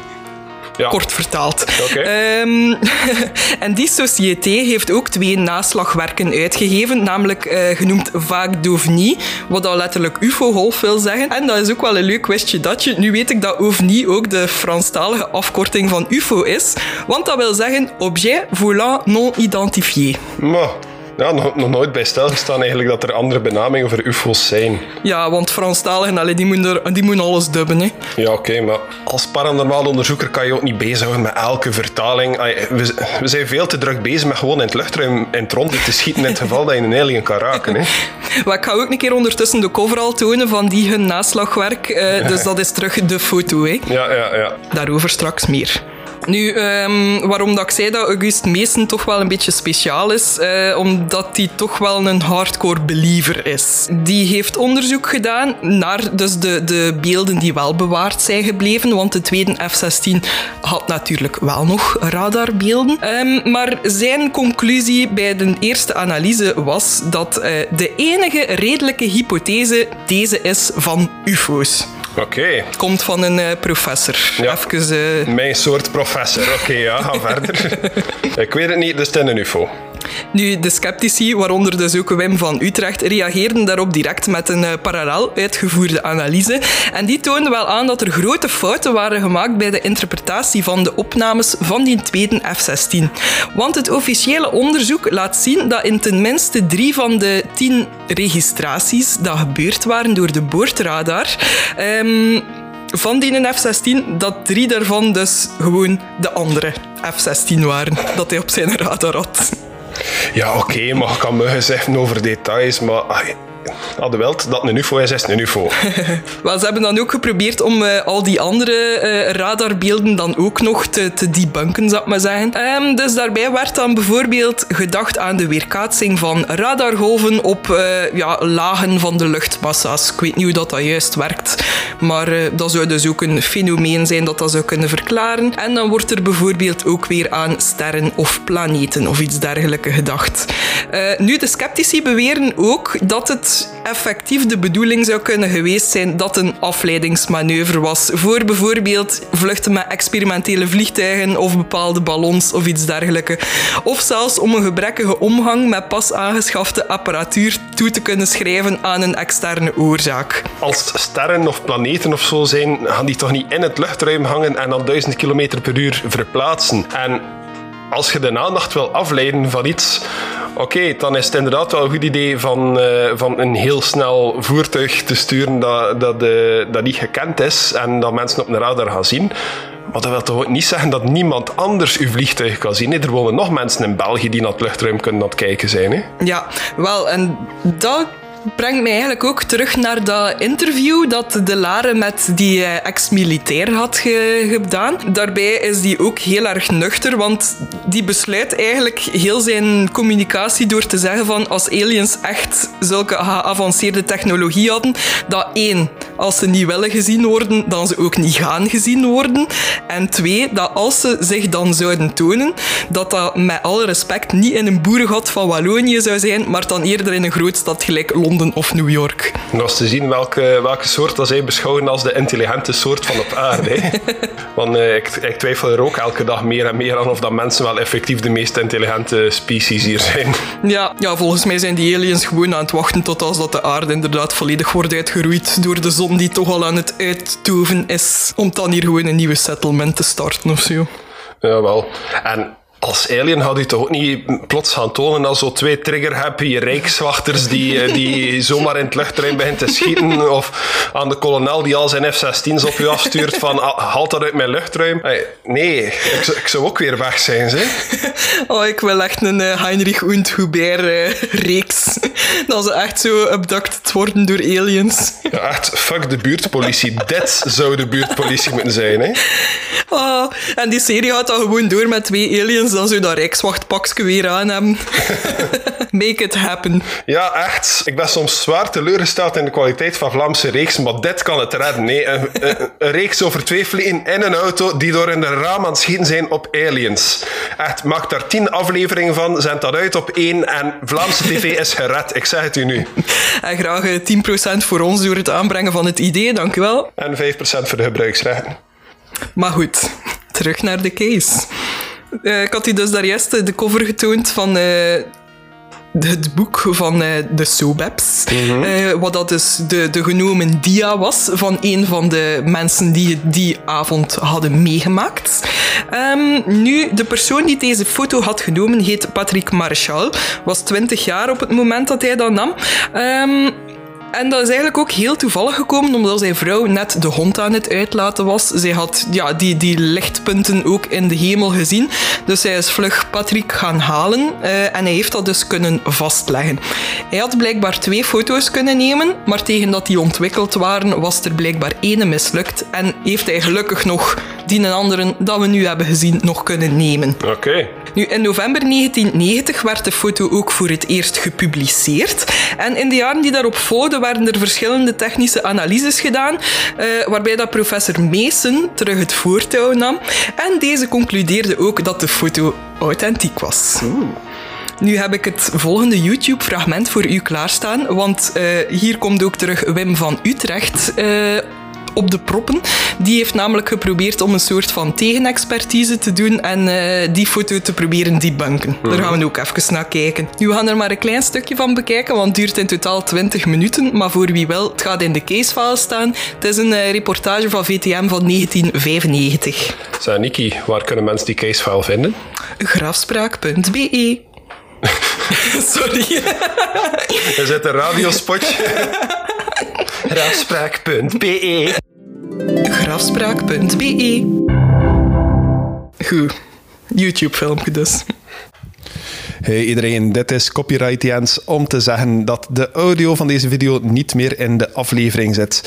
Ja. Kort vertaald. Okay. Um, en die société heeft ook twee naslagwerken uitgegeven, namelijk uh, genoemd Vague d'OVNI, wat al letterlijk UFO-golf wil zeggen. En dat is ook wel een leuk questje datje. Nu weet ik dat OVNI ook de Franstalige afkorting van UFO is, want dat wil zeggen Objet Volant Non Identifié. Maar ja, nog, nog nooit bij stilgestaan eigenlijk dat er andere benamingen voor UFO's zijn. Ja, want Franstaligen, allee, die, moeten er, die moeten alles dubben. Hè. Ja, oké, maar als paranormaal onderzoeker kan je ook niet bezighouden met elke vertaling. We, we zijn veel te druk bezig met gewoon in het luchtruim in het rond te schieten in het geval dat je een alien kan raken. Hè. maar ik ga ook een keer ondertussen de cover al tonen van die hun naslagwerk. Uh, dus dat is terug de foto. Hè. Ja, ja, ja. Daarover straks meer. Nu, um, waarom dat ik zei dat August Meesen toch wel een beetje speciaal is, uh, omdat hij toch wel een hardcore believer is. Die heeft onderzoek gedaan naar dus de, de beelden die wel bewaard zijn gebleven, want de tweede F-16 had natuurlijk wel nog radarbeelden. Um, maar zijn conclusie bij de eerste analyse was dat uh, de enige redelijke hypothese deze is van UFO's. Oké. Okay. Komt van een uh, professor. Ja. Even, uh... Mijn soort professor. Oké, okay, ja, ga verder. ik weet het niet, dus het is een UFO. Nu, de sceptici, waaronder dus ook Wim van Utrecht, reageerden daarop direct met een uh, parallel uitgevoerde analyse. En die toonde wel aan dat er grote fouten waren gemaakt bij de interpretatie van de opnames van die tweede F-16. Want het officiële onderzoek laat zien dat in tenminste drie van de tien registraties dat gebeurd waren door de boordradar. Um, van die F-16, dat drie daarvan dus gewoon de andere F-16 waren, dat hij op zijn radar had. Ja, oké, maar ik kan me zeggen over details, maar hadden wel dat een UFO is, is een UFO. Wel, ze hebben dan ook geprobeerd om uh, al die andere uh, radarbeelden dan ook nog te, te debunken, zou ik maar zeggen. Um, dus daarbij werd dan bijvoorbeeld gedacht aan de weerkaatsing van radargolven op uh, ja, lagen van de luchtmassa's. Ik weet niet hoe dat, dat juist werkt, maar dat zou dus ook een fenomeen zijn dat dat zou kunnen verklaren. En dan wordt er bijvoorbeeld ook weer aan sterren of planeten of iets dergelijks gedacht. nu, de sceptici beweren ook dat het effectief de bedoeling zou kunnen geweest zijn dat een afleidingsmanoeuvre was voor bijvoorbeeld vluchten met experimentele vliegtuigen of bepaalde ballons of iets dergelijks. Of zelfs om een gebrekkige omgang met pas aangeschafte apparatuur toe te kunnen schrijven aan een externe oorzaak. Als sterren of planeten of zo zijn, gaan die toch niet in het luchtruim hangen en dan duizend kilometer per uur verplaatsen. En als je de aandacht wil afleiden van iets, oké, dan is het inderdaad wel een goed idee van, uh, van een heel snel voertuig te sturen dat, dat, uh, dat niet gekend is en dat mensen op een radar gaan zien. Maar dat wil toch niet zeggen dat niemand anders uw vliegtuig kan zien? Er wonen nog mensen in België die naar het luchtruim kunnen aan het kijken zijn. Hè? Ja, wel, en dat brengt mij eigenlijk ook terug naar dat interview dat De Lare met die eh, ex-militair had gedaan. Daarbij is die ook heel erg nuchter, want die besluit eigenlijk heel zijn communicatie door te zeggen van als aliens echt zulke geavanceerde technologie hadden, dat één, als ze niet willen gezien worden, dan ze ook niet gaan gezien worden. En twee, dat als ze zich dan zouden tonen, dat dat met alle respect niet in een boerengat van Wallonië zou zijn, maar dan eerder in een grootstad gelijk Londen Londen of New York. En was te zien welke, welke soort dat zij beschouwen als de intelligente soort van op aarde. Want eh, ik, ik twijfel er ook elke dag meer en meer aan of dat mensen wel effectief de meest intelligente species hier zijn. Ja, ja, volgens mij zijn die aliens gewoon aan het wachten tot als dat de aarde inderdaad volledig wordt uitgeroeid door de zon die toch al aan het uittoven is. Om dan hier gewoon een nieuwe settlement te starten of zo. Jawel. En als alien had u toch ook niet plots gaan tonen als zo twee trigger-happy rijkswachters die, eh, die zomaar in het luchtruim begint te schieten of aan de kolonel die al zijn F-16's op u afstuurt van "Ah, haal dat uit mijn luchtruim. Nee, ik, zou- ik zou ook weer weg zijn, zeg. Oh, ik wil echt een eh, Heinrich und Hubert eh, reeks. Dat ze echt zo abducted worden door aliens. Ja, echt, fuck de buurtpolitie. Dit zou de buurtpolitie moeten zijn, hè. Ah, en die serie gaat dan gewoon door met twee aliens. Dan zou dat Rijkswachtpakje weer aan hebben. Make it happen. Ja, echt. Ik ben soms zwaar teleurgesteld in de kwaliteit van Vlaamse reeksen, maar dit kan het redden. Nee, een, een, een reeks over twee vliegen in een auto die door in de raam aan het schieten zijn op aliens. Echt, maak daar tien afleveringen van, zend dat uit op één en Vlaamse tv is gered. Ik zeg het u nu. En graag eh, 10% voor ons door het aanbrengen van het idee, dank u wel. En 5% voor de gebruiksrechten. Maar goed, terug naar de case. Eh, ik had u dus daar juist eh, de cover getoond van eh, het boek van de Sobebs. Eh, wat dat dus de, de genomen dia was van een van de mensen die het die avond hadden meegemaakt. Ehm, nu, de persoon die deze foto had genomen heet Patrick Marchal. Was 20 jaar op het moment dat hij dat nam. Ehm, en dat is eigenlijk ook heel toevallig gekomen, omdat zijn vrouw net de hond aan het uitlaten was. Zij had ja, die, die lichtpunten ook in de hemel gezien. Dus zij is vlug Patrick gaan halen eh, en hij heeft dat dus kunnen vastleggen. Hij had blijkbaar twee foto's kunnen nemen, maar tegen dat die ontwikkeld waren, was er blijkbaar ene mislukt. En heeft hij gelukkig nog die een andere dat we nu hebben gezien nog kunnen nemen. Oké. Nu, in november 1990 werd de foto ook voor het eerst gepubliceerd. En in de jaren die daarop volgden werden er verschillende technische analyses gedaan, eh, waarbij dat professor Mason terug het voortouw nam. En deze concludeerde ook dat de foto authentiek was. Nu heb ik het volgende YouTube-fragment voor u klaarstaan, want eh, hier komt ook terug Wim van Utrecht op de proppen. Die heeft namelijk geprobeerd om een soort van tegenexpertise te doen en eh, die foto te proberen debunken. Daar gaan we ook even naar kijken. Nu, we gaan er maar een klein stukje van bekijken, want het duurt in totaal 20 minuten. Maar voor wie wil, het gaat in de casefile staan. Het is een eh, reportage van VTM van 1995. Zeg, Niki, waar kunnen mensen die casefile vinden? Grafspraak.be Sorry. Er zit een radiospotje. Raafspraak.be Grafspraak.be Goed. YouTube-filmpje dus. Hey iedereen, dit is Copyright Jens om te zeggen dat de audio van deze video niet meer in de aflevering zit.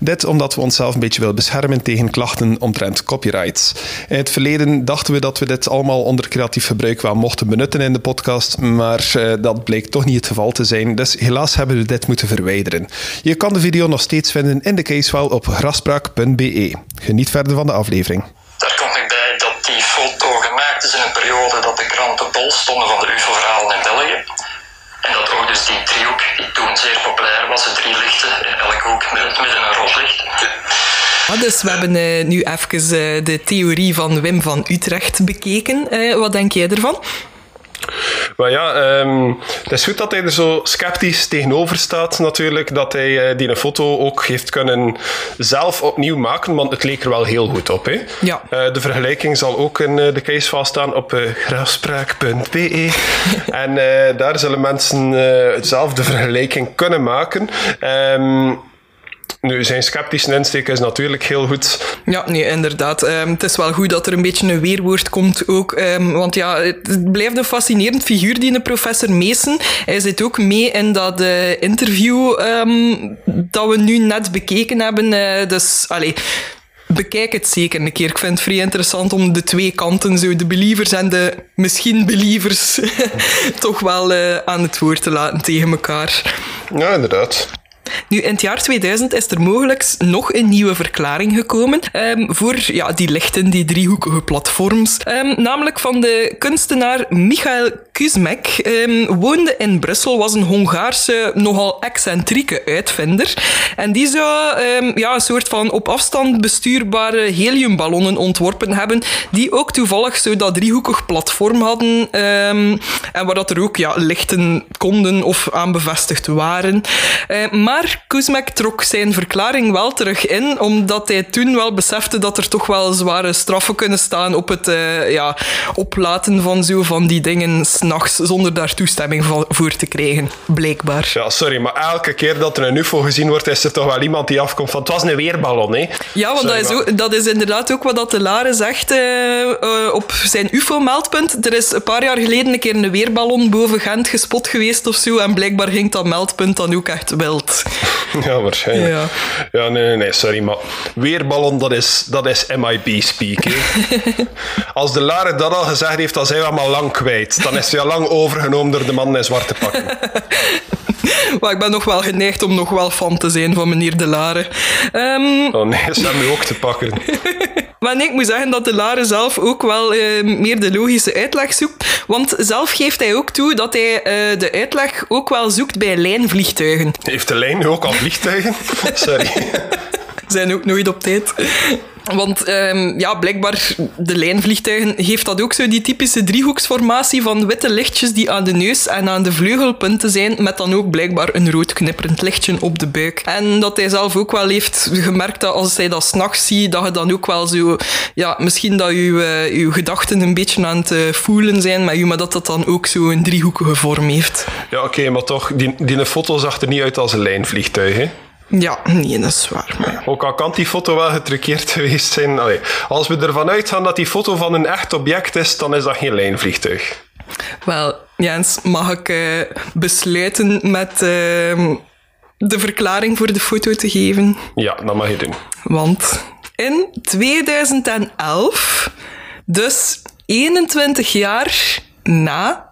Dit omdat we onszelf een beetje willen beschermen tegen klachten omtrent copyrights. In het verleden dachten we dat we dit allemaal onder creatief gebruik wel mochten benutten in de podcast, maar eh, dat bleek toch niet het geval te zijn, dus helaas hebben we dit moeten verwijderen. Je kan de video nog steeds vinden in de casefile op graspraak.be. Geniet verder van de aflevering. Stonden van de UFO-verhalen in België. En dat ook dus die driehoek, die toen zeer populair was, de drie lichten in elke hoek met, een rood licht. Dus we hebben eh, nu even eh, de theorie van Wim van Utrecht bekeken. Eh, wat denk jij ervan? Maar ja, ehm, het is goed dat hij er zo sceptisch tegenover staat natuurlijk. Dat hij eh, die een foto ook heeft kunnen zelf opnieuw maken, want het leek er wel heel goed op. Hè? Ja. Eh, de vergelijking zal ook in eh, de casefile staan op uh, grafspraak.be. en daar zullen mensen zelf de vergelijking kunnen maken. Ehm, nu, zijn sceptische insteek is natuurlijk heel goed. Ja, nee, inderdaad. Ehm, het is wel goed dat er een beetje een weerwoord komt ook. ehm, want ja, het blijft een fascinerend figuur, die professor Mason. Hij zit ook mee in dat eh, interview ehm, dat we nu net bekeken hebben. eh, dus, allee... Bekijk het zeker een keer. Ik vind het vrij interessant om de twee kanten, zo de believers en de misschien believers, toch wel eh, aan het woord te laten tegen elkaar. Ja, inderdaad. Nu, in het jaar 2000 is er mogelijk nog een nieuwe verklaring gekomen ehm, voor ja, die lichten, die driehoekige platforms. Ehm, namelijk van de kunstenaar Michael Kuzmek ehm, woonde in Brussel, was een Hongaarse, nogal excentrieke uitvinder. En die zou ehm, ja, een soort van op afstand bestuurbare heliumballonnen ontworpen hebben, die ook toevallig zo dat driehoekig platform hadden ehm, en waar dat er ook ja, lichten konden of aan bevestigd waren. Eh, maar Kuzmek trok zijn verklaring wel terug in, omdat hij toen wel besefte dat er toch wel zware straffen kunnen staan op het eh, ja, oplaten van zo van die dingen s'nachts zonder daar toestemming voor te krijgen, blijkbaar. Ja, sorry, maar elke keer dat er een UFO gezien wordt, is er toch wel iemand die afkomt van het was een weerballon, hè? Ja, want dat, is ook, dat is inderdaad ook wat dat de Lare zegt uh, uh, op zijn UFO-meldpunt. Er is een paar jaar geleden een keer een weerballon boven Gent gespot geweest of zo, en blijkbaar ging dat meldpunt dan ook echt wild. Ja, waarschijnlijk. Ja, ja nee, nee, nee, sorry, maar weerballon, dat is, dat is MIB-speak, Als de Lare dat al gezegd heeft, dan zijn we allemaal lang kwijt. Dan is al lang overgenomen door de man in zwarte pakken. maar ik ben nog wel geneigd om nog wel fan te zijn van meneer De Lare. Um... Oh nee, ze hebben nu ook te pakken. maar nee, ik moet zeggen dat De Lare zelf ook wel uh, meer de logische uitleg zoekt. Want zelf geeft hij ook toe dat hij uh, de uitleg ook wel zoekt bij lijnvliegtuigen. Heeft de lijn nu ook al vliegtuigen? Sorry. Zijn ook nooit op tijd. Want um, ja, blijkbaar, de lijnvliegtuigen heeft dat ook zo, die typische driehoeksformatie van witte lichtjes die aan de neus en aan de vleugelpunten zijn, met dan ook blijkbaar een rood knipperend lichtje op de buik. En dat hij zelf ook wel heeft gemerkt dat als hij dat s'nachts ziet, dat je dan ook wel zo, ja, misschien dat je uh, gedachten een beetje aan het uh, voelen zijn met je, maar dat dat dan ook zo een driehoekige vorm heeft. Ja, oké, maar toch, die, die foto zag er niet uit als een lijnvliegtuig, hè? Ja, nee, dat is waar. Maar... Ook al kan die foto wel getruckeerd geweest zijn. Allee, als we ervan uitgaan dat die foto van een echt object is, dan is dat geen lijnvliegtuig. Wel, Jens, mag ik uh, besluiten met uh, de verklaring voor de foto te geven? Ja, dat mag je doen. Want in 2011, dus 21 jaar na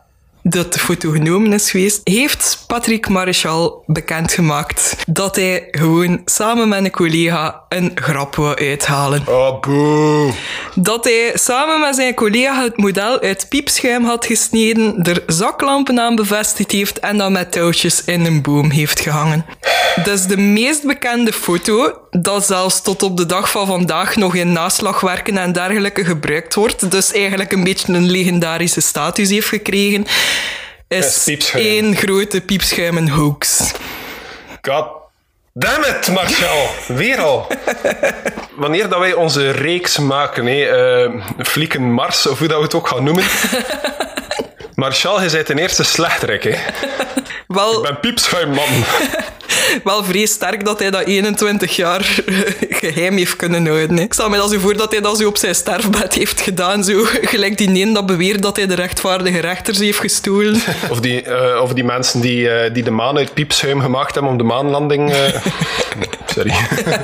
dat de foto genomen is geweest, heeft Patrick Maréchal bekendgemaakt dat hij gewoon samen met een collega een grap wou uithalen. Oh, boe. Dat hij samen met zijn collega het model uit piepschuim had gesneden, er zaklampen aan bevestigd heeft en dan met touwtjes in een boom heeft gehangen. Dat is de meest bekende foto, dat zelfs tot op de dag van vandaag nog in naslagwerken en dergelijke gebruikt wordt. Dus eigenlijk een beetje een legendarische status heeft gekregen is één grote piepschuimen hoax. God damn it, Marcel. Weer al. Wanneer dat wij onze reeks maken, uh, Flieken Mars, of hoe dat we het ook gaan noemen. Marcel, je bent ten eerste slechterik, hè. Wel... Ik ben piepschuimman. Wel vrees sterk dat hij dat 21 jaar geheim heeft kunnen houden. Ik stel me dat zo voor dat hij dat zo op zijn sterfbed heeft gedaan. Zo, gelijk die een dat beweert dat hij de rechtvaardige rechters heeft gestolen. Of die, uh, of die mensen die, uh, die de maan uit piepschuim gemaakt hebben om de maanlanding... Uh... Sorry.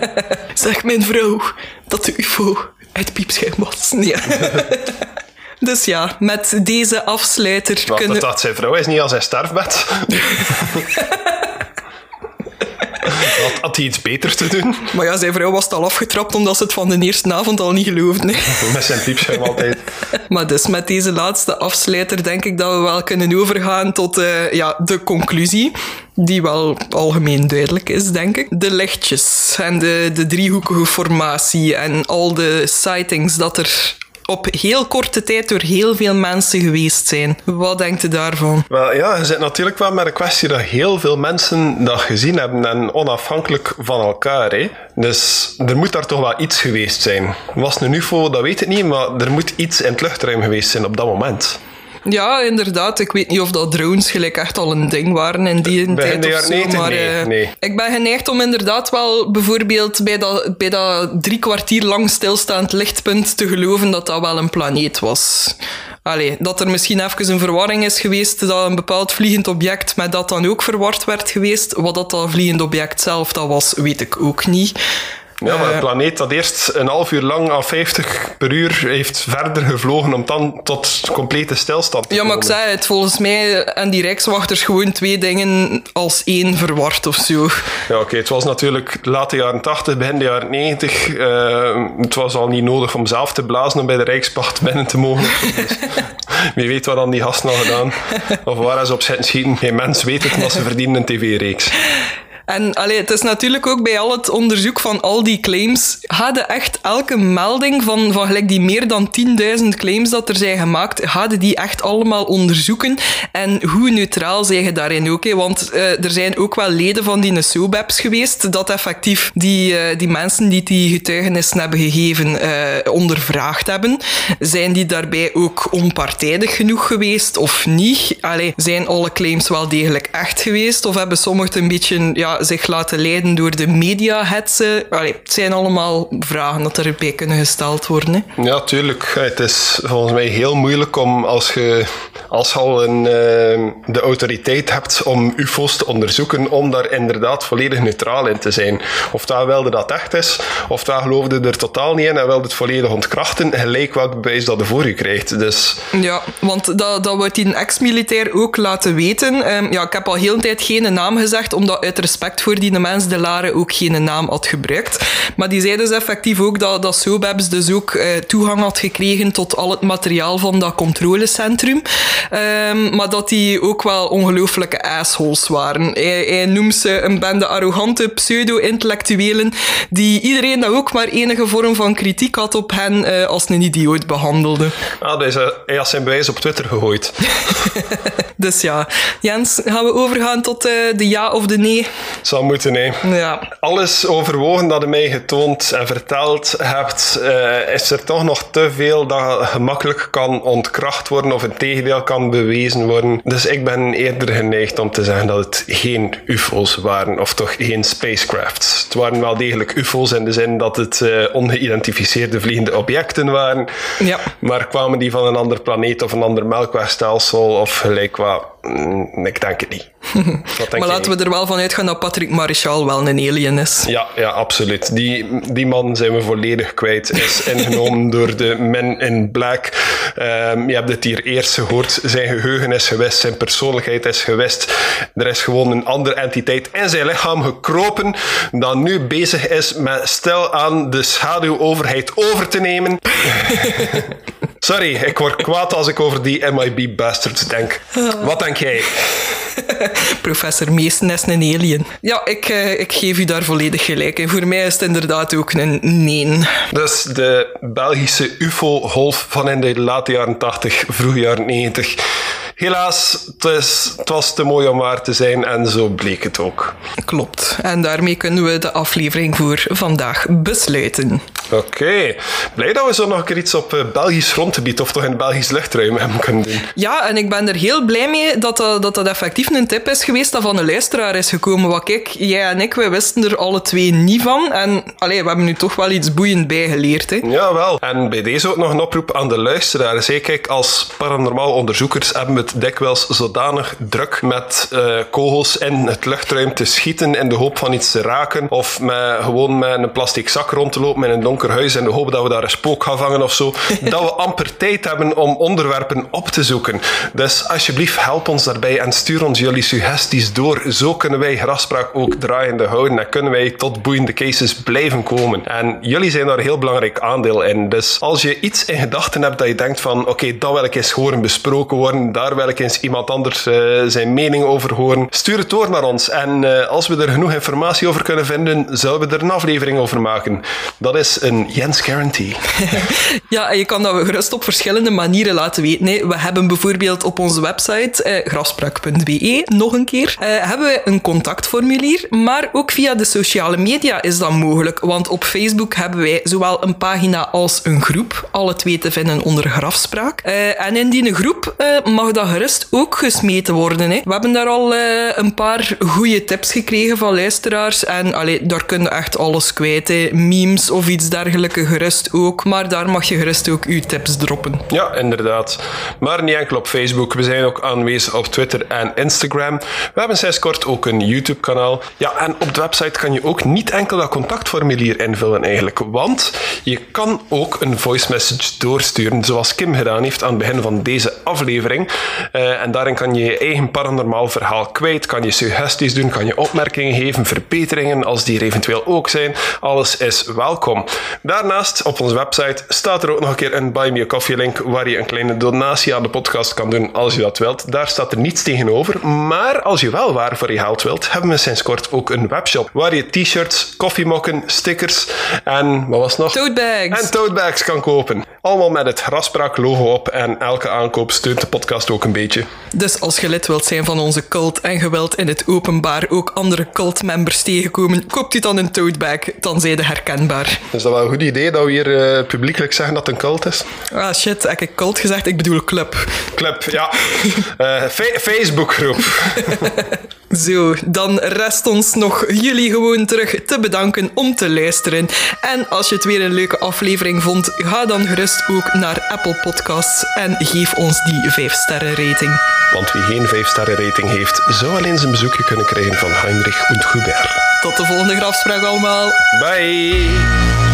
zeg mijn vrouw dat de ufo uit piepschuim was. Nee. Dus ja, met deze afsluiter Wat, kunnen... Dat zijn vrouw is niet als zijn sterfbed. Had, had hij iets beter te doen? Maar ja, zijn vrouw was al afgetrapt omdat ze het van de eerste avond al niet geloofde. Met zijn piepschuim altijd. Maar dus met deze laatste afsluiter denk ik dat we wel kunnen overgaan tot uh, ja, de conclusie. Die wel algemeen duidelijk is, denk ik. De lichtjes en de, de driehoekige formatie en al de sightings dat er op heel korte tijd door heel veel mensen geweest zijn. Wat denkt u daarvan? Wel ja, je zit natuurlijk wel met een kwestie dat heel veel mensen dat gezien hebben en onafhankelijk van elkaar. Hè. Dus er moet daar toch wel iets geweest zijn. Was het een UFO, dat weet ik niet, maar er moet iets in het luchtruim geweest zijn op dat moment. Ja, inderdaad. Ik weet niet of dat drones gelijk echt al een ding waren in die tijd of zo. Maar nee, uh, nee. ik ben geneigd om inderdaad wel bijvoorbeeld bij dat, bij dat drie kwartier lang stilstaand lichtpunt te geloven dat dat wel een planeet was. Allee, dat er misschien even een verwarring is geweest dat een bepaald vliegend object met dat dan ook verward werd geweest. Wat dat, dat vliegend object zelf dat was, weet ik ook niet. Ja, maar Eh, een planeet dat eerst een half uur lang aan 50 per uur heeft verder gevlogen om dan tot complete stilstand te Ja, maar ik komen. zei het, volgens mij en die rijkswachters gewoon twee dingen als één verward of zo. Ja, oké. Het was natuurlijk late jaren 80, begin de jaren 90. Eh, het was al niet nodig om zelf te blazen om bij de Rijkspacht binnen te mogen. Dus wie weet wat dan die gasten al gedaan. Of waar ze op zitten schieten. Geen mens weet het, maar ze verdienen een tv-reeks. En allee, het is natuurlijk ook bij al het onderzoek van al die claims, hadden echt elke melding van, van gelijk die meer dan 10.000 claims dat er zijn gemaakt, hadden die echt allemaal onderzoeken. En hoe neutraal zijn je daarin ook? Want eh, er zijn ook wel leden van die SOBEPs geweest, dat effectief die, eh, die mensen die die getuigenissen hebben gegeven, eh, ondervraagd hebben. Zijn die daarbij ook onpartijdig genoeg geweest of niet? Allee, zijn alle claims wel degelijk echt geweest? Of hebben sommigen een beetje ja, zich laten leiden door de media-hetsen? Allee, het zijn allemaal vragen dat erbij kunnen gesteld worden. Hè? Ja, tuurlijk. Het is volgens mij heel moeilijk om als je, als je al een, eh, de autoriteit hebt om UFO's te onderzoeken, om daar inderdaad volledig neutraal in te zijn. Of daar wilde dat echt is, of daar geloofde er totaal niet in en wilde het volledig ontkrachten, gelijk welk bewijs dat je voor je krijgt. Dus Ja, want dat, dat wordt die ex-militair ook laten weten. Ehm, ja, ik heb al heel een tijd geen naam gezegd, omdat uit respect voor die mens de Lare ook geen naam had gebruikt. Maar die zei dus effectief ook dat, dat Sobebs dus ook eh, toegang had gekregen tot al het materiaal van dat controlecentrum. Ehm, maar dat die ook wel ongelooflijke assholes waren. Hij, hij noemt ze een bende arrogante pseudo-intellectuelen die iedereen dat ook maar enige vorm van kritiek had op hen eh, als een idioot behandelde. ah, dus, eh, hij had zijn bewijs op Twitter gegooid. Dus ja, Jens, gaan we overgaan tot de ja of de nee? Zou moeten, nee. Ja. Alles overwogen dat je mij getoond en verteld hebt, eh, is er toch nog te veel dat gemakkelijk kan ontkracht worden of het tegendeel kan bewezen worden. Dus ik ben eerder geneigd om te zeggen dat het geen UFO's waren, of toch geen spacecrafts. Het waren wel degelijk UFO's in de zin dat het eh, ongeïdentificeerde vliegende objecten waren. Ja. Maar kwamen die van een ander planeet of een ander melkwegstelsel of gelijk wat? Mm, Ik denk het niet. Denk Maar laten we er wel van uitgaan dat Patrick Marichal wel een alien is. Ja, ja, absoluut. Die, die man zijn we volledig kwijt. Is ingenomen door de Men in Black. Ehm, je hebt het hier eerst gehoord. Zijn geheugen is gewist, zijn persoonlijkheid is gewist. Er is gewoon een andere entiteit in zijn lichaam gekropen. Dat nu bezig is met stil aan de schaduwoverheid over te nemen. Sorry, ik word kwaad als ik over die MIB bastards denk. Wat denk jij? Professor Meesten is een alien. Ja, ik, eh, ik geef u daar volledig gelijk in. Voor mij is het inderdaad ook een nee. Dus de Belgische UFO-golf van in de late jaren 80, vroege jaren 90. Helaas, het, is, het was te mooi om waar te zijn en zo bleek het ook. Klopt. En daarmee kunnen we de aflevering voor vandaag besluiten. Oké, blij dat we zo nog een keer iets op eh, Belgisch grondgebied of toch in Belgisch luchtruim hebben kunnen doen. Ja, en ik ben er heel blij mee dat dat, dat, dat effectief een tip is geweest dat van een luisteraar is gekomen. Wat kijk, jij en ik, wij wisten er alle twee niet van. En allee, we hebben nu toch wel iets boeiend bijgeleerd. Hè? Jawel. En bij deze ook nog een oproep aan de luisteraars. Hey, kijk, als paranormaal onderzoekers hebben we het dikwijls zodanig druk met eh, kogels in het luchtruim te schieten in de hoop van iets te raken. Of met, gewoon met een plastic zak rond te lopen in een donker huis in de hoop dat we daar een spook gaan vangen of zo. dat we amper tijd hebben om onderwerpen op te zoeken. Dus alsjeblieft, help ons daarbij en stuur ons jullie suggesties door. Zo kunnen wij grafspraak ook draaiende houden en kunnen wij tot boeiende cases blijven komen. En jullie zijn daar een heel belangrijk aandeel in. Dus als je iets in gedachten hebt dat je denkt van oké, dat wil ik eens horen besproken worden, daar wil eens iemand anders eh, zijn mening over horen, stuur het door naar ons. En eh, als we er genoeg informatie over kunnen vinden, zullen we er een aflevering over maken. Dat is een Jens Guarantee. Ja, en je kan dat gerust op verschillende manieren laten weten. hè. We hebben bijvoorbeeld op onze website, eh, grafspraak.be, nog een keer, hebben we een contactformulier. Maar ook via de sociale media is dat mogelijk. Want op Facebook hebben wij zowel een pagina als een groep. Alle twee te vinden onder grafspraak. En in die groep mag dat gerust ook gesmeten worden. Hè. We hebben daar al eh, een paar goede tips gekregen van luisteraars. En allee, daar kun je echt alles kwijt. Memes of iets dergelijks gerust ook. Maar daar mag je gerust ook uw tips droppen. Ja, inderdaad. Maar niet enkel op Facebook. We zijn ook aanwezig op Twitter en Instagram. We hebben sinds kort ook een YouTube-kanaal. Ja, en op de website kan je ook niet enkel dat contactformulier invullen eigenlijk. Want je kan ook een voice message doorsturen, zoals Kim gedaan heeft aan het begin van deze aflevering. Uh, en daarin kan je je eigen paranormaal verhaal kwijt, kan je suggesties doen, kan je opmerkingen geven, verbeteringen als die er eventueel ook zijn. Alles is welkom. Daarnaast, op onze website, staat er ook nog een keer een Buy Me a Coffee link waar je een kleine donatie aan de podcast kan doen als je dat wilt. Daar staat er niets tegenover. Maar als je wel waar voor je geld wilt, hebben we sinds kort ook een webshop waar je t-shirts, koffiemokken, stickers en wat was nog? Toadbags. En toadbags kan kopen. Allemaal met het Graspraak logo op en elke aankoop steunt de podcast ook een beetje. Dus als je lid wilt zijn van onze cult en je wilt in het openbaar ook andere cult-members tegenkomen, koopt u dan een toadbag, dan zijn de herkenbaar. Is dat wel een goed idee dat we hier uh, publiekelijk zeggen dat het een cult is? Ah shit, heb ik cult gezegd? Ik bedoel club. Club, ja. uh, Facebookgroep. Zo, dan rest ons nog jullie gewoon terug te bedanken om te luisteren. En als je het weer een leuke aflevering vond, ga dan gerust ook naar Apple Podcasts en geef ons die 5 sterren rating. Want wie geen 5 sterren rating heeft, zou alleen zijn bezoekje kunnen krijgen van Heinrich und Hubert. Tot de volgende grafspraak allemaal. Bye!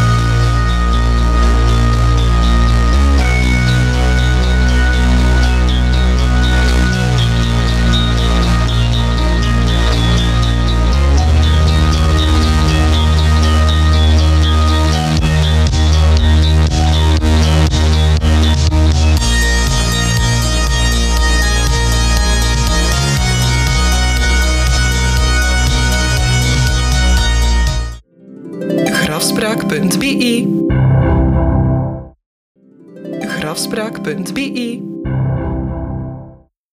grafspraak.be